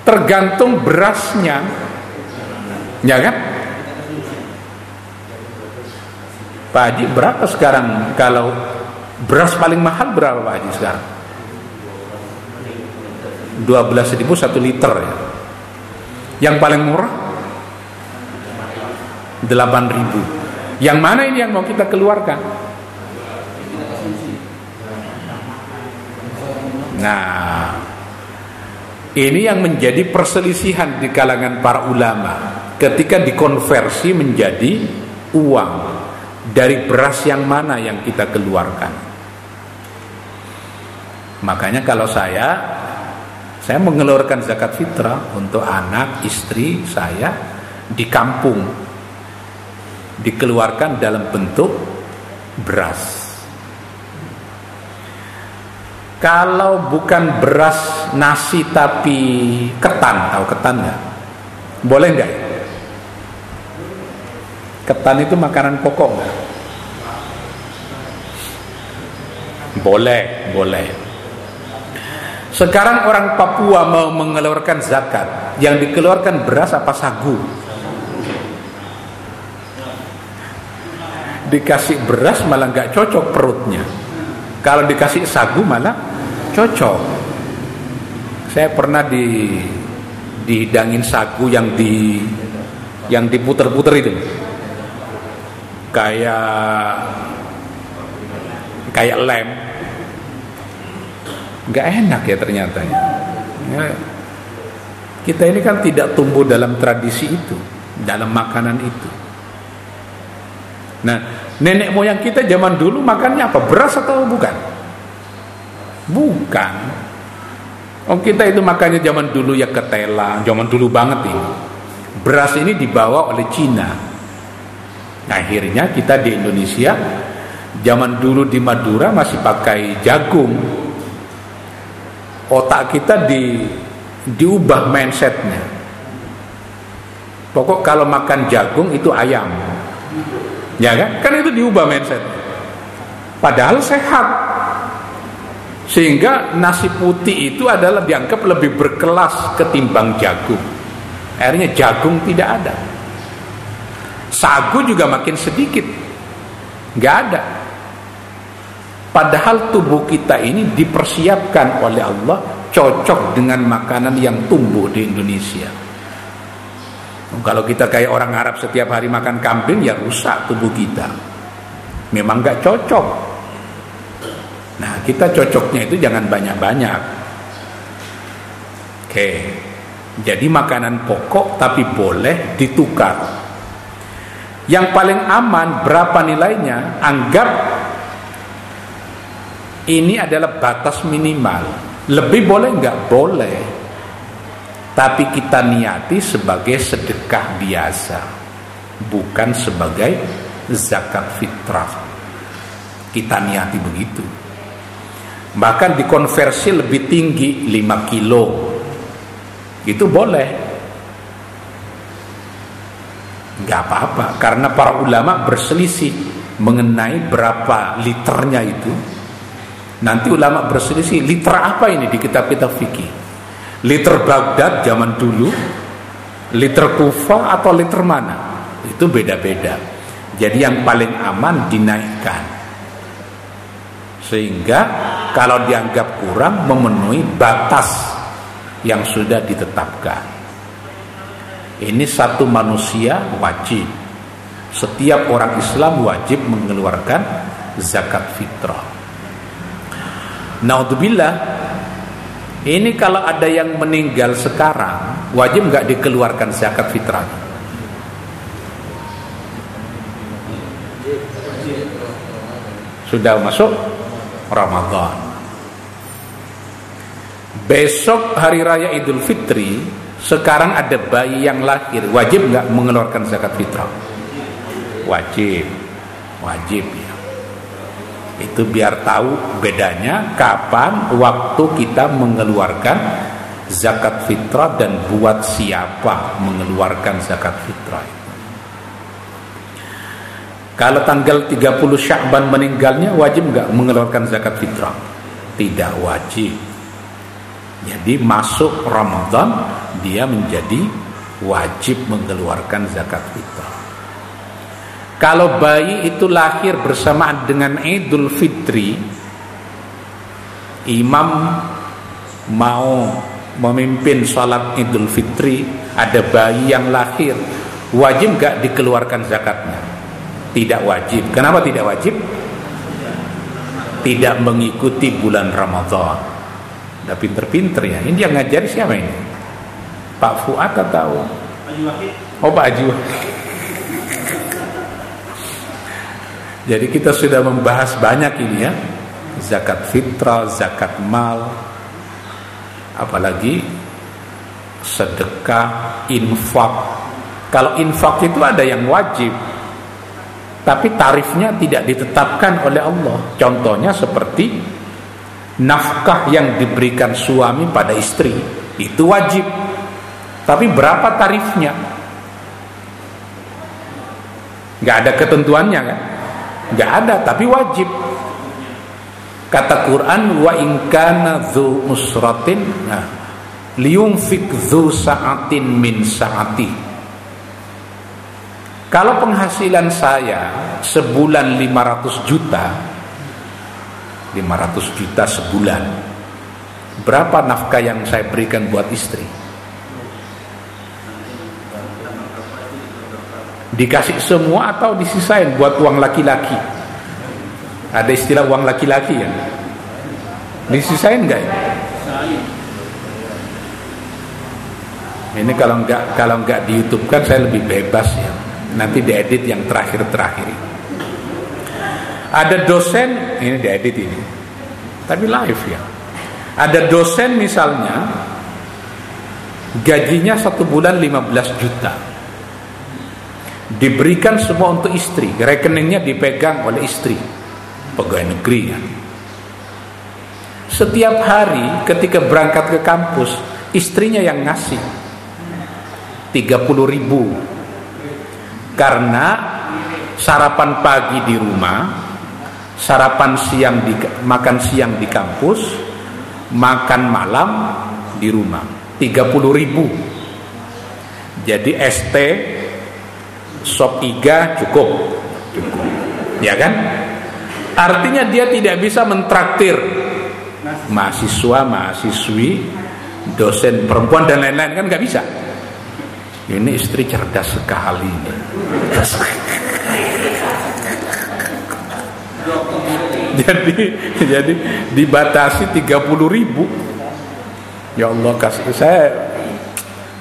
Tergantung berasnya, ya kan? Pak Haji berapa sekarang kalau beras paling mahal berapa Pak Haji sekarang? 12 ribu satu liter ya. Yang paling murah 8 ribu. Yang mana ini yang mau kita keluarkan? Nah, ini yang menjadi perselisihan di kalangan para ulama ketika dikonversi menjadi uang dari beras yang mana yang kita keluarkan. Makanya kalau saya saya mengeluarkan zakat fitrah untuk anak, istri saya di kampung. Dikeluarkan dalam bentuk beras. Kalau bukan beras nasi tapi ketan, tahu ketan nggak? Boleh nggak? Ketan itu makanan pokok nggak? Boleh, boleh. Sekarang orang Papua mau mengeluarkan zakat, yang dikeluarkan beras apa sagu? Dikasih beras malah nggak cocok perutnya. Kalau dikasih sagu malah cocok. Saya pernah di dihidangin sagu yang di yang diputer-puter itu. Kayak kayak lem nggak enak ya ternyata ya. kita ini kan tidak tumbuh dalam tradisi itu dalam makanan itu nah nenek moyang kita zaman dulu makannya apa beras atau bukan bukan Oh kita itu makannya zaman dulu ya ketela, zaman dulu banget ini. Beras ini dibawa oleh Cina. Akhirnya kita di Indonesia zaman dulu di Madura masih pakai jagung. Otak kita di diubah mindsetnya. Pokok kalau makan jagung itu ayam. Ya kan? Kan itu diubah mindset. Padahal sehat. Sehingga nasi putih itu adalah dianggap lebih berkelas ketimbang jagung. Akhirnya jagung tidak ada sagu juga makin sedikit nggak ada Padahal tubuh kita ini dipersiapkan oleh Allah cocok dengan makanan yang tumbuh di Indonesia. Kalau kita kayak orang Arab setiap hari makan kambing ya rusak tubuh kita. Memang nggak cocok. Nah kita cocoknya itu jangan banyak-banyak. Oke, jadi makanan pokok tapi boleh ditukar. Yang paling aman berapa nilainya? Anggap ini adalah batas minimal. Lebih boleh nggak? Boleh tapi kita niati sebagai sedekah biasa bukan sebagai zakat fitrah kita niati begitu bahkan dikonversi lebih tinggi 5 kilo itu boleh nggak apa-apa. Karena para ulama berselisih mengenai berapa liternya itu. Nanti ulama berselisih liter apa ini di kitab-kitab fikih? Liter Baghdad zaman dulu liter Kufa atau liter mana? Itu beda-beda. Jadi yang paling aman dinaikkan. Sehingga kalau dianggap kurang memenuhi batas yang sudah ditetapkan ini satu manusia wajib setiap orang Islam wajib mengeluarkan zakat fitrah Naudzubillah ini kalau ada yang meninggal sekarang, wajib nggak dikeluarkan zakat fitrah? Sudah masuk Ramadan. Besok hari raya Idul Fitri, sekarang ada bayi yang lahir, wajib nggak mengeluarkan zakat fitrah? Wajib, wajib ya. Itu biar tahu bedanya kapan waktu kita mengeluarkan zakat fitrah dan buat siapa mengeluarkan zakat fitrah Kalau tanggal 30 Syakban meninggalnya wajib nggak mengeluarkan zakat fitrah? Tidak wajib. Jadi masuk Ramadan dia menjadi wajib mengeluarkan zakat fitrah. Kalau bayi itu lahir bersamaan dengan Idul Fitri, imam mau memimpin sholat Idul Fitri, ada bayi yang lahir, wajib gak dikeluarkan zakatnya? Tidak wajib. Kenapa tidak wajib? Tidak mengikuti bulan Ramadan. Udah pinter-pinter ya. Ini yang ngajar siapa ini? Pak Fuad atau? Oh Pak Haji Jadi kita sudah membahas banyak ini ya Zakat fitrah, zakat mal Apalagi Sedekah, infak Kalau infak itu ada yang wajib Tapi tarifnya tidak ditetapkan oleh Allah Contohnya seperti Nafkah yang diberikan suami pada istri Itu wajib. Tapi berapa tarifnya? Gak ada ketentuannya kan? Nggak ada tapi wajib. Kata Quran wa in kana dzu usratin nah liyunfik dzu sa'atin min sa'ati. Kalau penghasilan saya sebulan 500 juta 500 juta sebulan berapa nafkah yang saya berikan buat istri Dikasih semua atau disisain buat uang laki-laki? Ada istilah uang laki-laki ya? Disisain enggak ya? Ini kalau enggak kalau enggak di kan saya lebih bebas ya. Nanti diedit yang terakhir-terakhir. Ada dosen ini diedit ini. Tapi live ya. Ada dosen misalnya gajinya satu bulan 15 juta diberikan semua untuk istri rekeningnya dipegang oleh istri pegawai negeri ya. setiap hari ketika berangkat ke kampus istrinya yang ngasih 30 ribu karena sarapan pagi di rumah sarapan siang di makan siang di kampus makan malam di rumah. 30 ribu. Jadi ST sop iga cukup. Cukup. Ya kan? Artinya dia tidak bisa mentraktir. Mahasiswa mahasiswi dosen perempuan dan lain-lain kan nggak bisa. Ini istri cerdas sekali ini. Jadi jadi dibatasi 30 ribu. Ya Allah kasih saya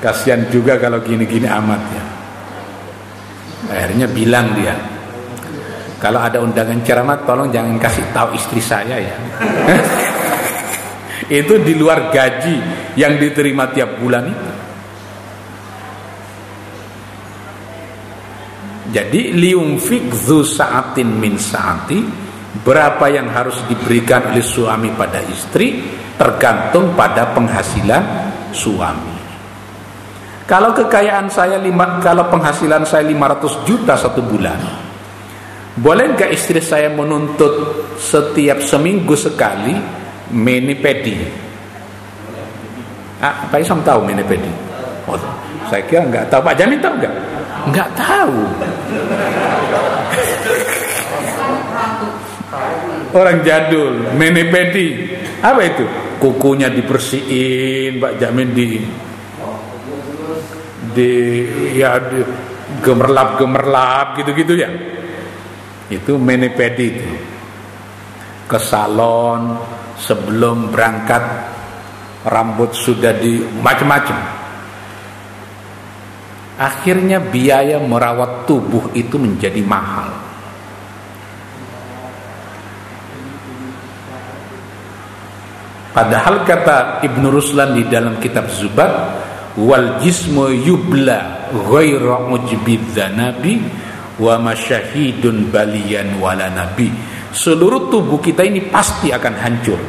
kasihan juga kalau gini-gini amat ya. Akhirnya bilang dia kalau ada undangan ceramah tolong jangan kasih tahu istri saya ya. Itu di luar gaji yang diterima tiap bulan itu. Jadi liumfik zu saatin min saati berapa yang harus diberikan oleh suami pada istri tergantung pada penghasilan suami. Kalau kekayaan saya lima, kalau penghasilan saya 500 juta satu bulan, boleh nggak istri saya menuntut setiap seminggu sekali mini pedi? Ah, Pak Isam tahu mini pedi? Oh, saya kira nggak tahu. Pak Jamin tahu nggak? Nggak tahu. Orang jadul, menepedi. Apa itu? Kukunya dibersihin, Pak Jamin di di ya di, gemerlap-gemerlap gitu-gitu ya. Itu menepedi itu. Ke salon sebelum berangkat rambut sudah di macam-macam akhirnya biaya merawat tubuh itu menjadi mahal. Padahal kata Ibnu Ruslan di dalam kitab Zubat wal jismu yubla ghaira mujbid nabi wa masyahidun baliyan wala nabi. Seluruh tubuh kita ini pasti akan hancur.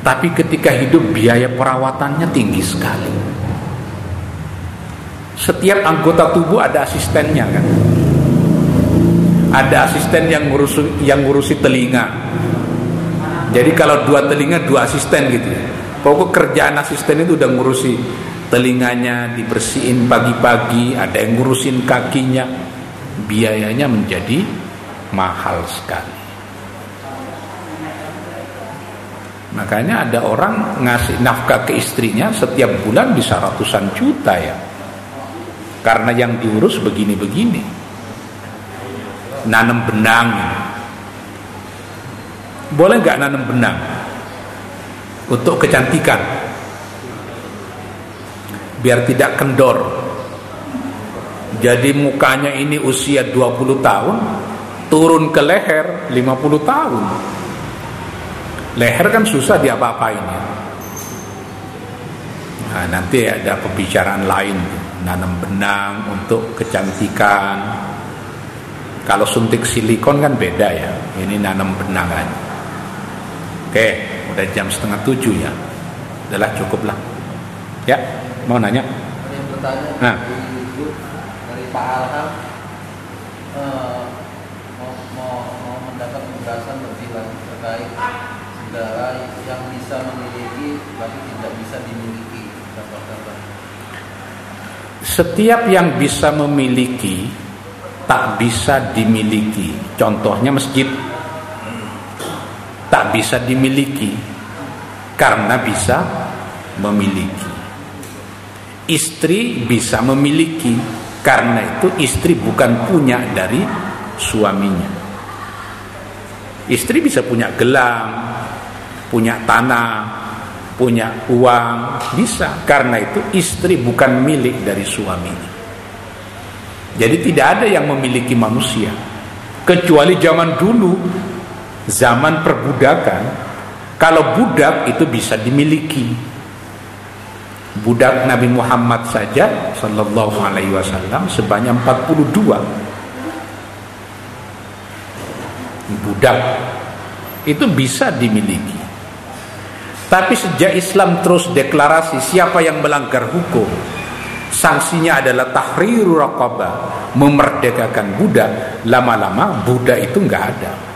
Tapi ketika hidup biaya perawatannya tinggi sekali setiap anggota tubuh ada asistennya kan ada asisten yang ngurusi yang ngurusi telinga jadi kalau dua telinga dua asisten gitu pokok kerjaan asisten itu udah ngurusi telinganya dibersihin pagi-pagi ada yang ngurusin kakinya. Biayanya menjadi mahal sekali. Makanya ada orang ngasih nafkah ke istrinya setiap bulan bisa ratusan juta ya. Karena yang diurus begini-begini. Nanam benang boleh nggak nanam benang? Untuk kecantikan. Biar tidak kendor. Jadi mukanya ini usia 20 tahun turun ke leher 50 tahun. Leher kan susah diapa-apain ya. Nah, nanti ada pembicaraan lain. Nanam benang untuk kecantikan. Kalau suntik silikon kan beda ya. Ini nanam benang aja oke udah jam setengah tujuh ya. Adalah cukup lah ya mau nanya? Nah. dari Pak Alham. Uh, mau, mau, mau mendapat penjelasan lebih lanjut terkait segala yang bisa memiliki tapi tidak bisa dimiliki. Setiap yang bisa memiliki tak bisa dimiliki. Contohnya masjid tak bisa dimiliki karena bisa memiliki. Istri bisa memiliki karena itu istri bukan punya dari suaminya. Istri bisa punya gelang, punya tanah, punya uang bisa karena itu istri bukan milik dari suaminya jadi tidak ada yang memiliki manusia kecuali zaman dulu zaman perbudakan kalau budak itu bisa dimiliki budak Nabi Muhammad saja sallallahu alaihi wasallam sebanyak 42 budak itu bisa dimiliki tapi sejak Islam terus deklarasi siapa yang melanggar hukum, sanksinya adalah tahriru raqabah, memerdekakan budak. Lama-lama budak itu nggak ada.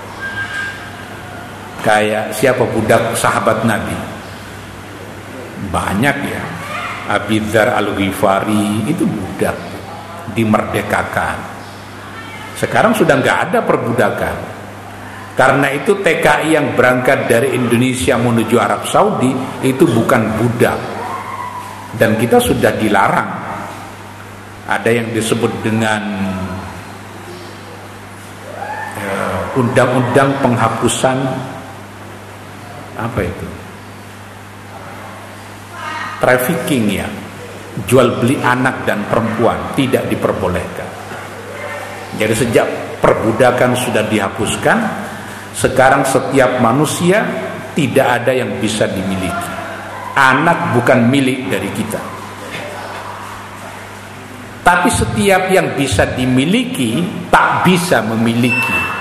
Kayak siapa budak sahabat Nabi? Banyak ya. Abidhar al-Ghifari itu budak dimerdekakan. Sekarang sudah nggak ada perbudakan karena itu TKI yang berangkat dari Indonesia menuju Arab Saudi itu bukan budak. dan kita sudah dilarang ada yang disebut dengan eh, undang-undang penghapusan apa itu? Trafficking ya. Jual beli anak dan perempuan tidak diperbolehkan. Jadi sejak perbudakan sudah dihapuskan sekarang setiap manusia tidak ada yang bisa dimiliki. Anak bukan milik dari kita. Tapi setiap yang bisa dimiliki tak bisa memiliki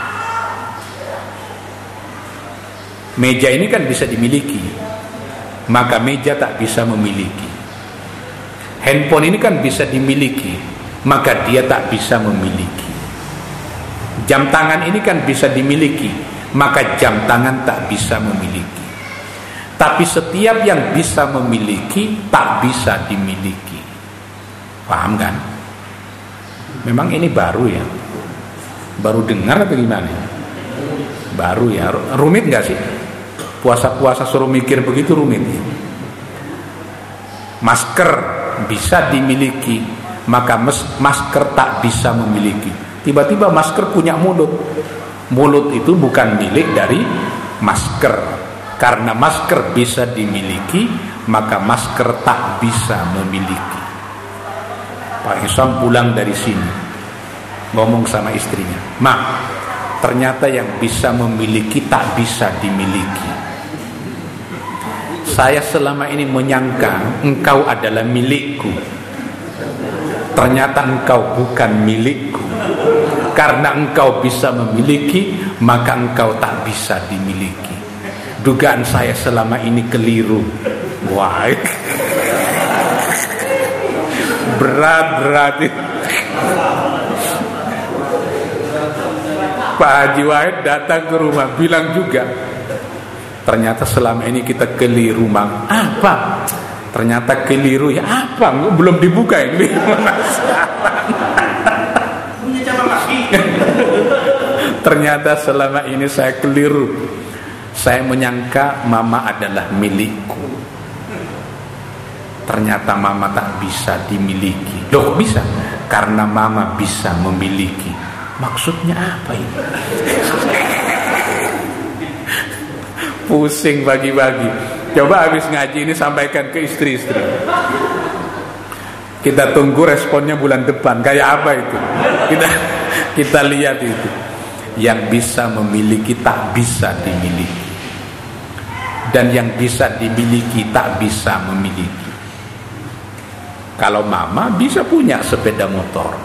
meja ini kan bisa dimiliki maka meja tak bisa memiliki handphone ini kan bisa dimiliki maka dia tak bisa memiliki jam tangan ini kan bisa dimiliki maka jam tangan tak bisa memiliki tapi setiap yang bisa memiliki tak bisa dimiliki. Paham kan? Memang ini baru ya. Baru dengar atau gimana? Baru ya. Rumit nggak sih? Puasa-puasa suruh mikir begitu rumit. Masker bisa dimiliki, maka masker tak bisa memiliki. Tiba-tiba masker punya mulut. Mulut itu bukan milik dari masker karena masker bisa dimiliki, maka masker tak bisa memiliki. Pak Isam pulang dari sini, ngomong sama istrinya, Ma, ternyata yang bisa memiliki tak bisa dimiliki. Saya selama ini menyangka engkau adalah milikku. Ternyata engkau bukan milikku. Karena engkau bisa memiliki, maka engkau tak bisa dimiliki dugaan saya selama ini keliru wah berat berat Pak Haji Wahid datang ke rumah bilang juga ternyata selama ini kita keliru mang apa ternyata keliru ya apa belum dibuka ini ternyata selama ini saya keliru saya menyangka mama adalah milikku. Ternyata mama tak bisa dimiliki. Loh bisa? Karena mama bisa memiliki. Maksudnya apa ini? Pusing bagi-bagi. Coba habis ngaji ini sampaikan ke istri-istri. Kita tunggu responnya bulan depan. Kayak apa itu? Kita kita lihat itu. Yang bisa memiliki tak bisa dimiliki dan yang bisa dimiliki tak bisa memiliki. Kalau mama bisa punya sepeda motor,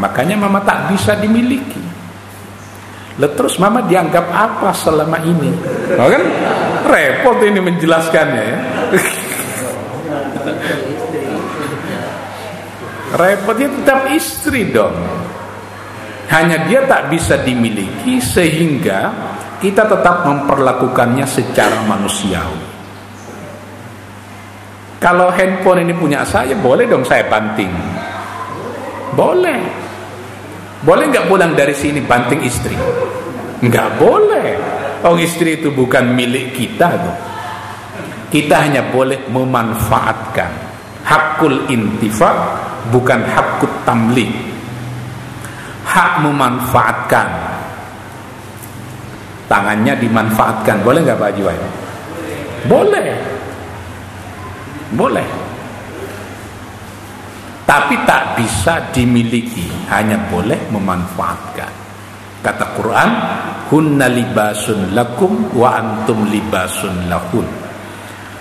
makanya mama tak bisa dimiliki. Lalu terus mama dianggap apa selama ini? Oh kan repot ini menjelaskannya ya. Repotnya tetap istri dong. Hanya dia tak bisa dimiliki sehingga kita tetap memperlakukannya secara manusiawi. Kalau handphone ini punya saya, boleh dong saya banting. Boleh. Boleh nggak pulang dari sini banting istri? Nggak boleh. Oh istri itu bukan milik kita tuh. Kita hanya boleh memanfaatkan. Hakul intifa bukan hakut tamlik. Hak memanfaatkan tangannya dimanfaatkan boleh nggak Pak Haji boleh boleh tapi tak bisa dimiliki hanya boleh memanfaatkan. Kata Quran hunna libasun lakum wa antum libasun lahun.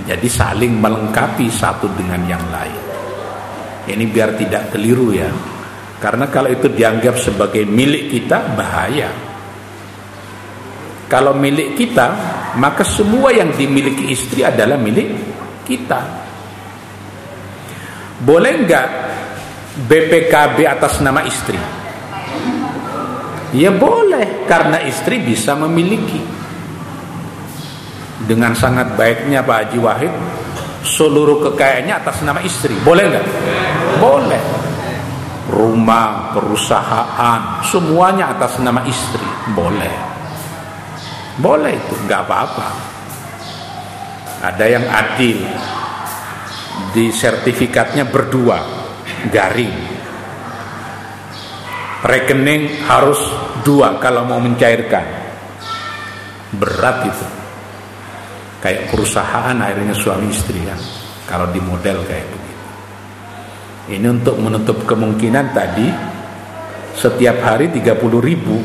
Jadi saling melengkapi satu dengan yang lain. Ini biar tidak keliru ya. Karena kalau itu dianggap sebagai milik kita bahaya. Kalau milik kita, maka semua yang dimiliki istri adalah milik kita. Boleh enggak BPKB atas nama istri? Ya boleh, karena istri bisa memiliki. Dengan sangat baiknya Pak Haji Wahid, seluruh kekayaannya atas nama istri. Boleh enggak? Boleh. Rumah, perusahaan, semuanya atas nama istri. Boleh. Boleh itu, nggak apa-apa. Ada yang adil. di sertifikatnya berdua garing. Rekening harus dua kalau mau mencairkan. Berat itu. Kayak perusahaan akhirnya suami istri kan kalau di model kayak begitu. Ini untuk menutup kemungkinan tadi setiap hari 30 ribu.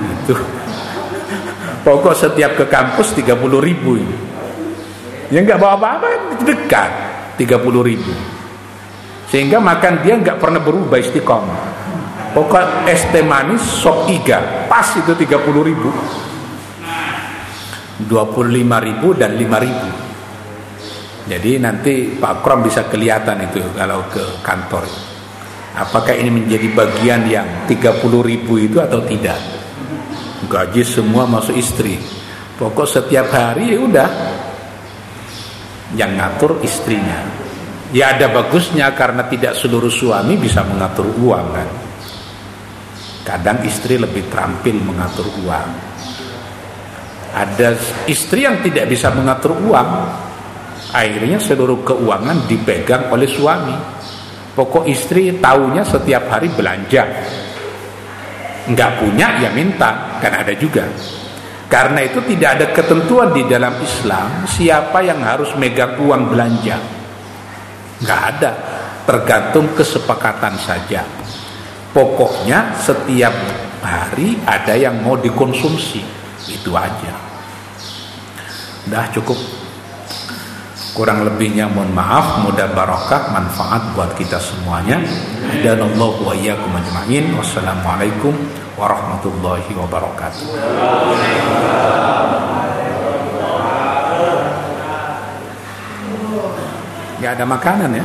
Itu. Pokok setiap ke kampus 30 ribu ini. Ya nggak bawa apa-apa dekat 30 ribu sehingga makan dia nggak pernah berubah istiqomah. Pokok es teh manis sop iga pas itu 30 ribu. 25 ribu dan 5 ribu. Jadi nanti Pak Krom bisa kelihatan itu kalau ke kantor. Apakah ini menjadi bagian yang 30 ribu itu atau tidak? Gaji semua masuk istri. Pokok setiap hari ya udah. Yang ngatur istrinya ya ada bagusnya karena tidak seluruh suami bisa mengatur uang kan kadang istri lebih terampil mengatur uang. Ada istri yang tidak bisa mengatur uang akhirnya seluruh keuangan dipegang oleh suami. Pokok istri tahunya setiap hari belanja. Nggak punya ya minta kan ada juga. Karena itu tidak ada ketentuan di dalam Islam siapa yang harus megang uang belanja nggak ada. Tergantung kesepakatan saja. Pokoknya setiap hari ada yang mau dikonsumsi. Itu aja. Udah cukup. Kurang lebihnya mohon maaf. Mudah barokah manfaat buat kita semuanya. Dan Allah wa iyyakum wassalamualaikum warahmatullahi wabarakatuh ya ada makanan ya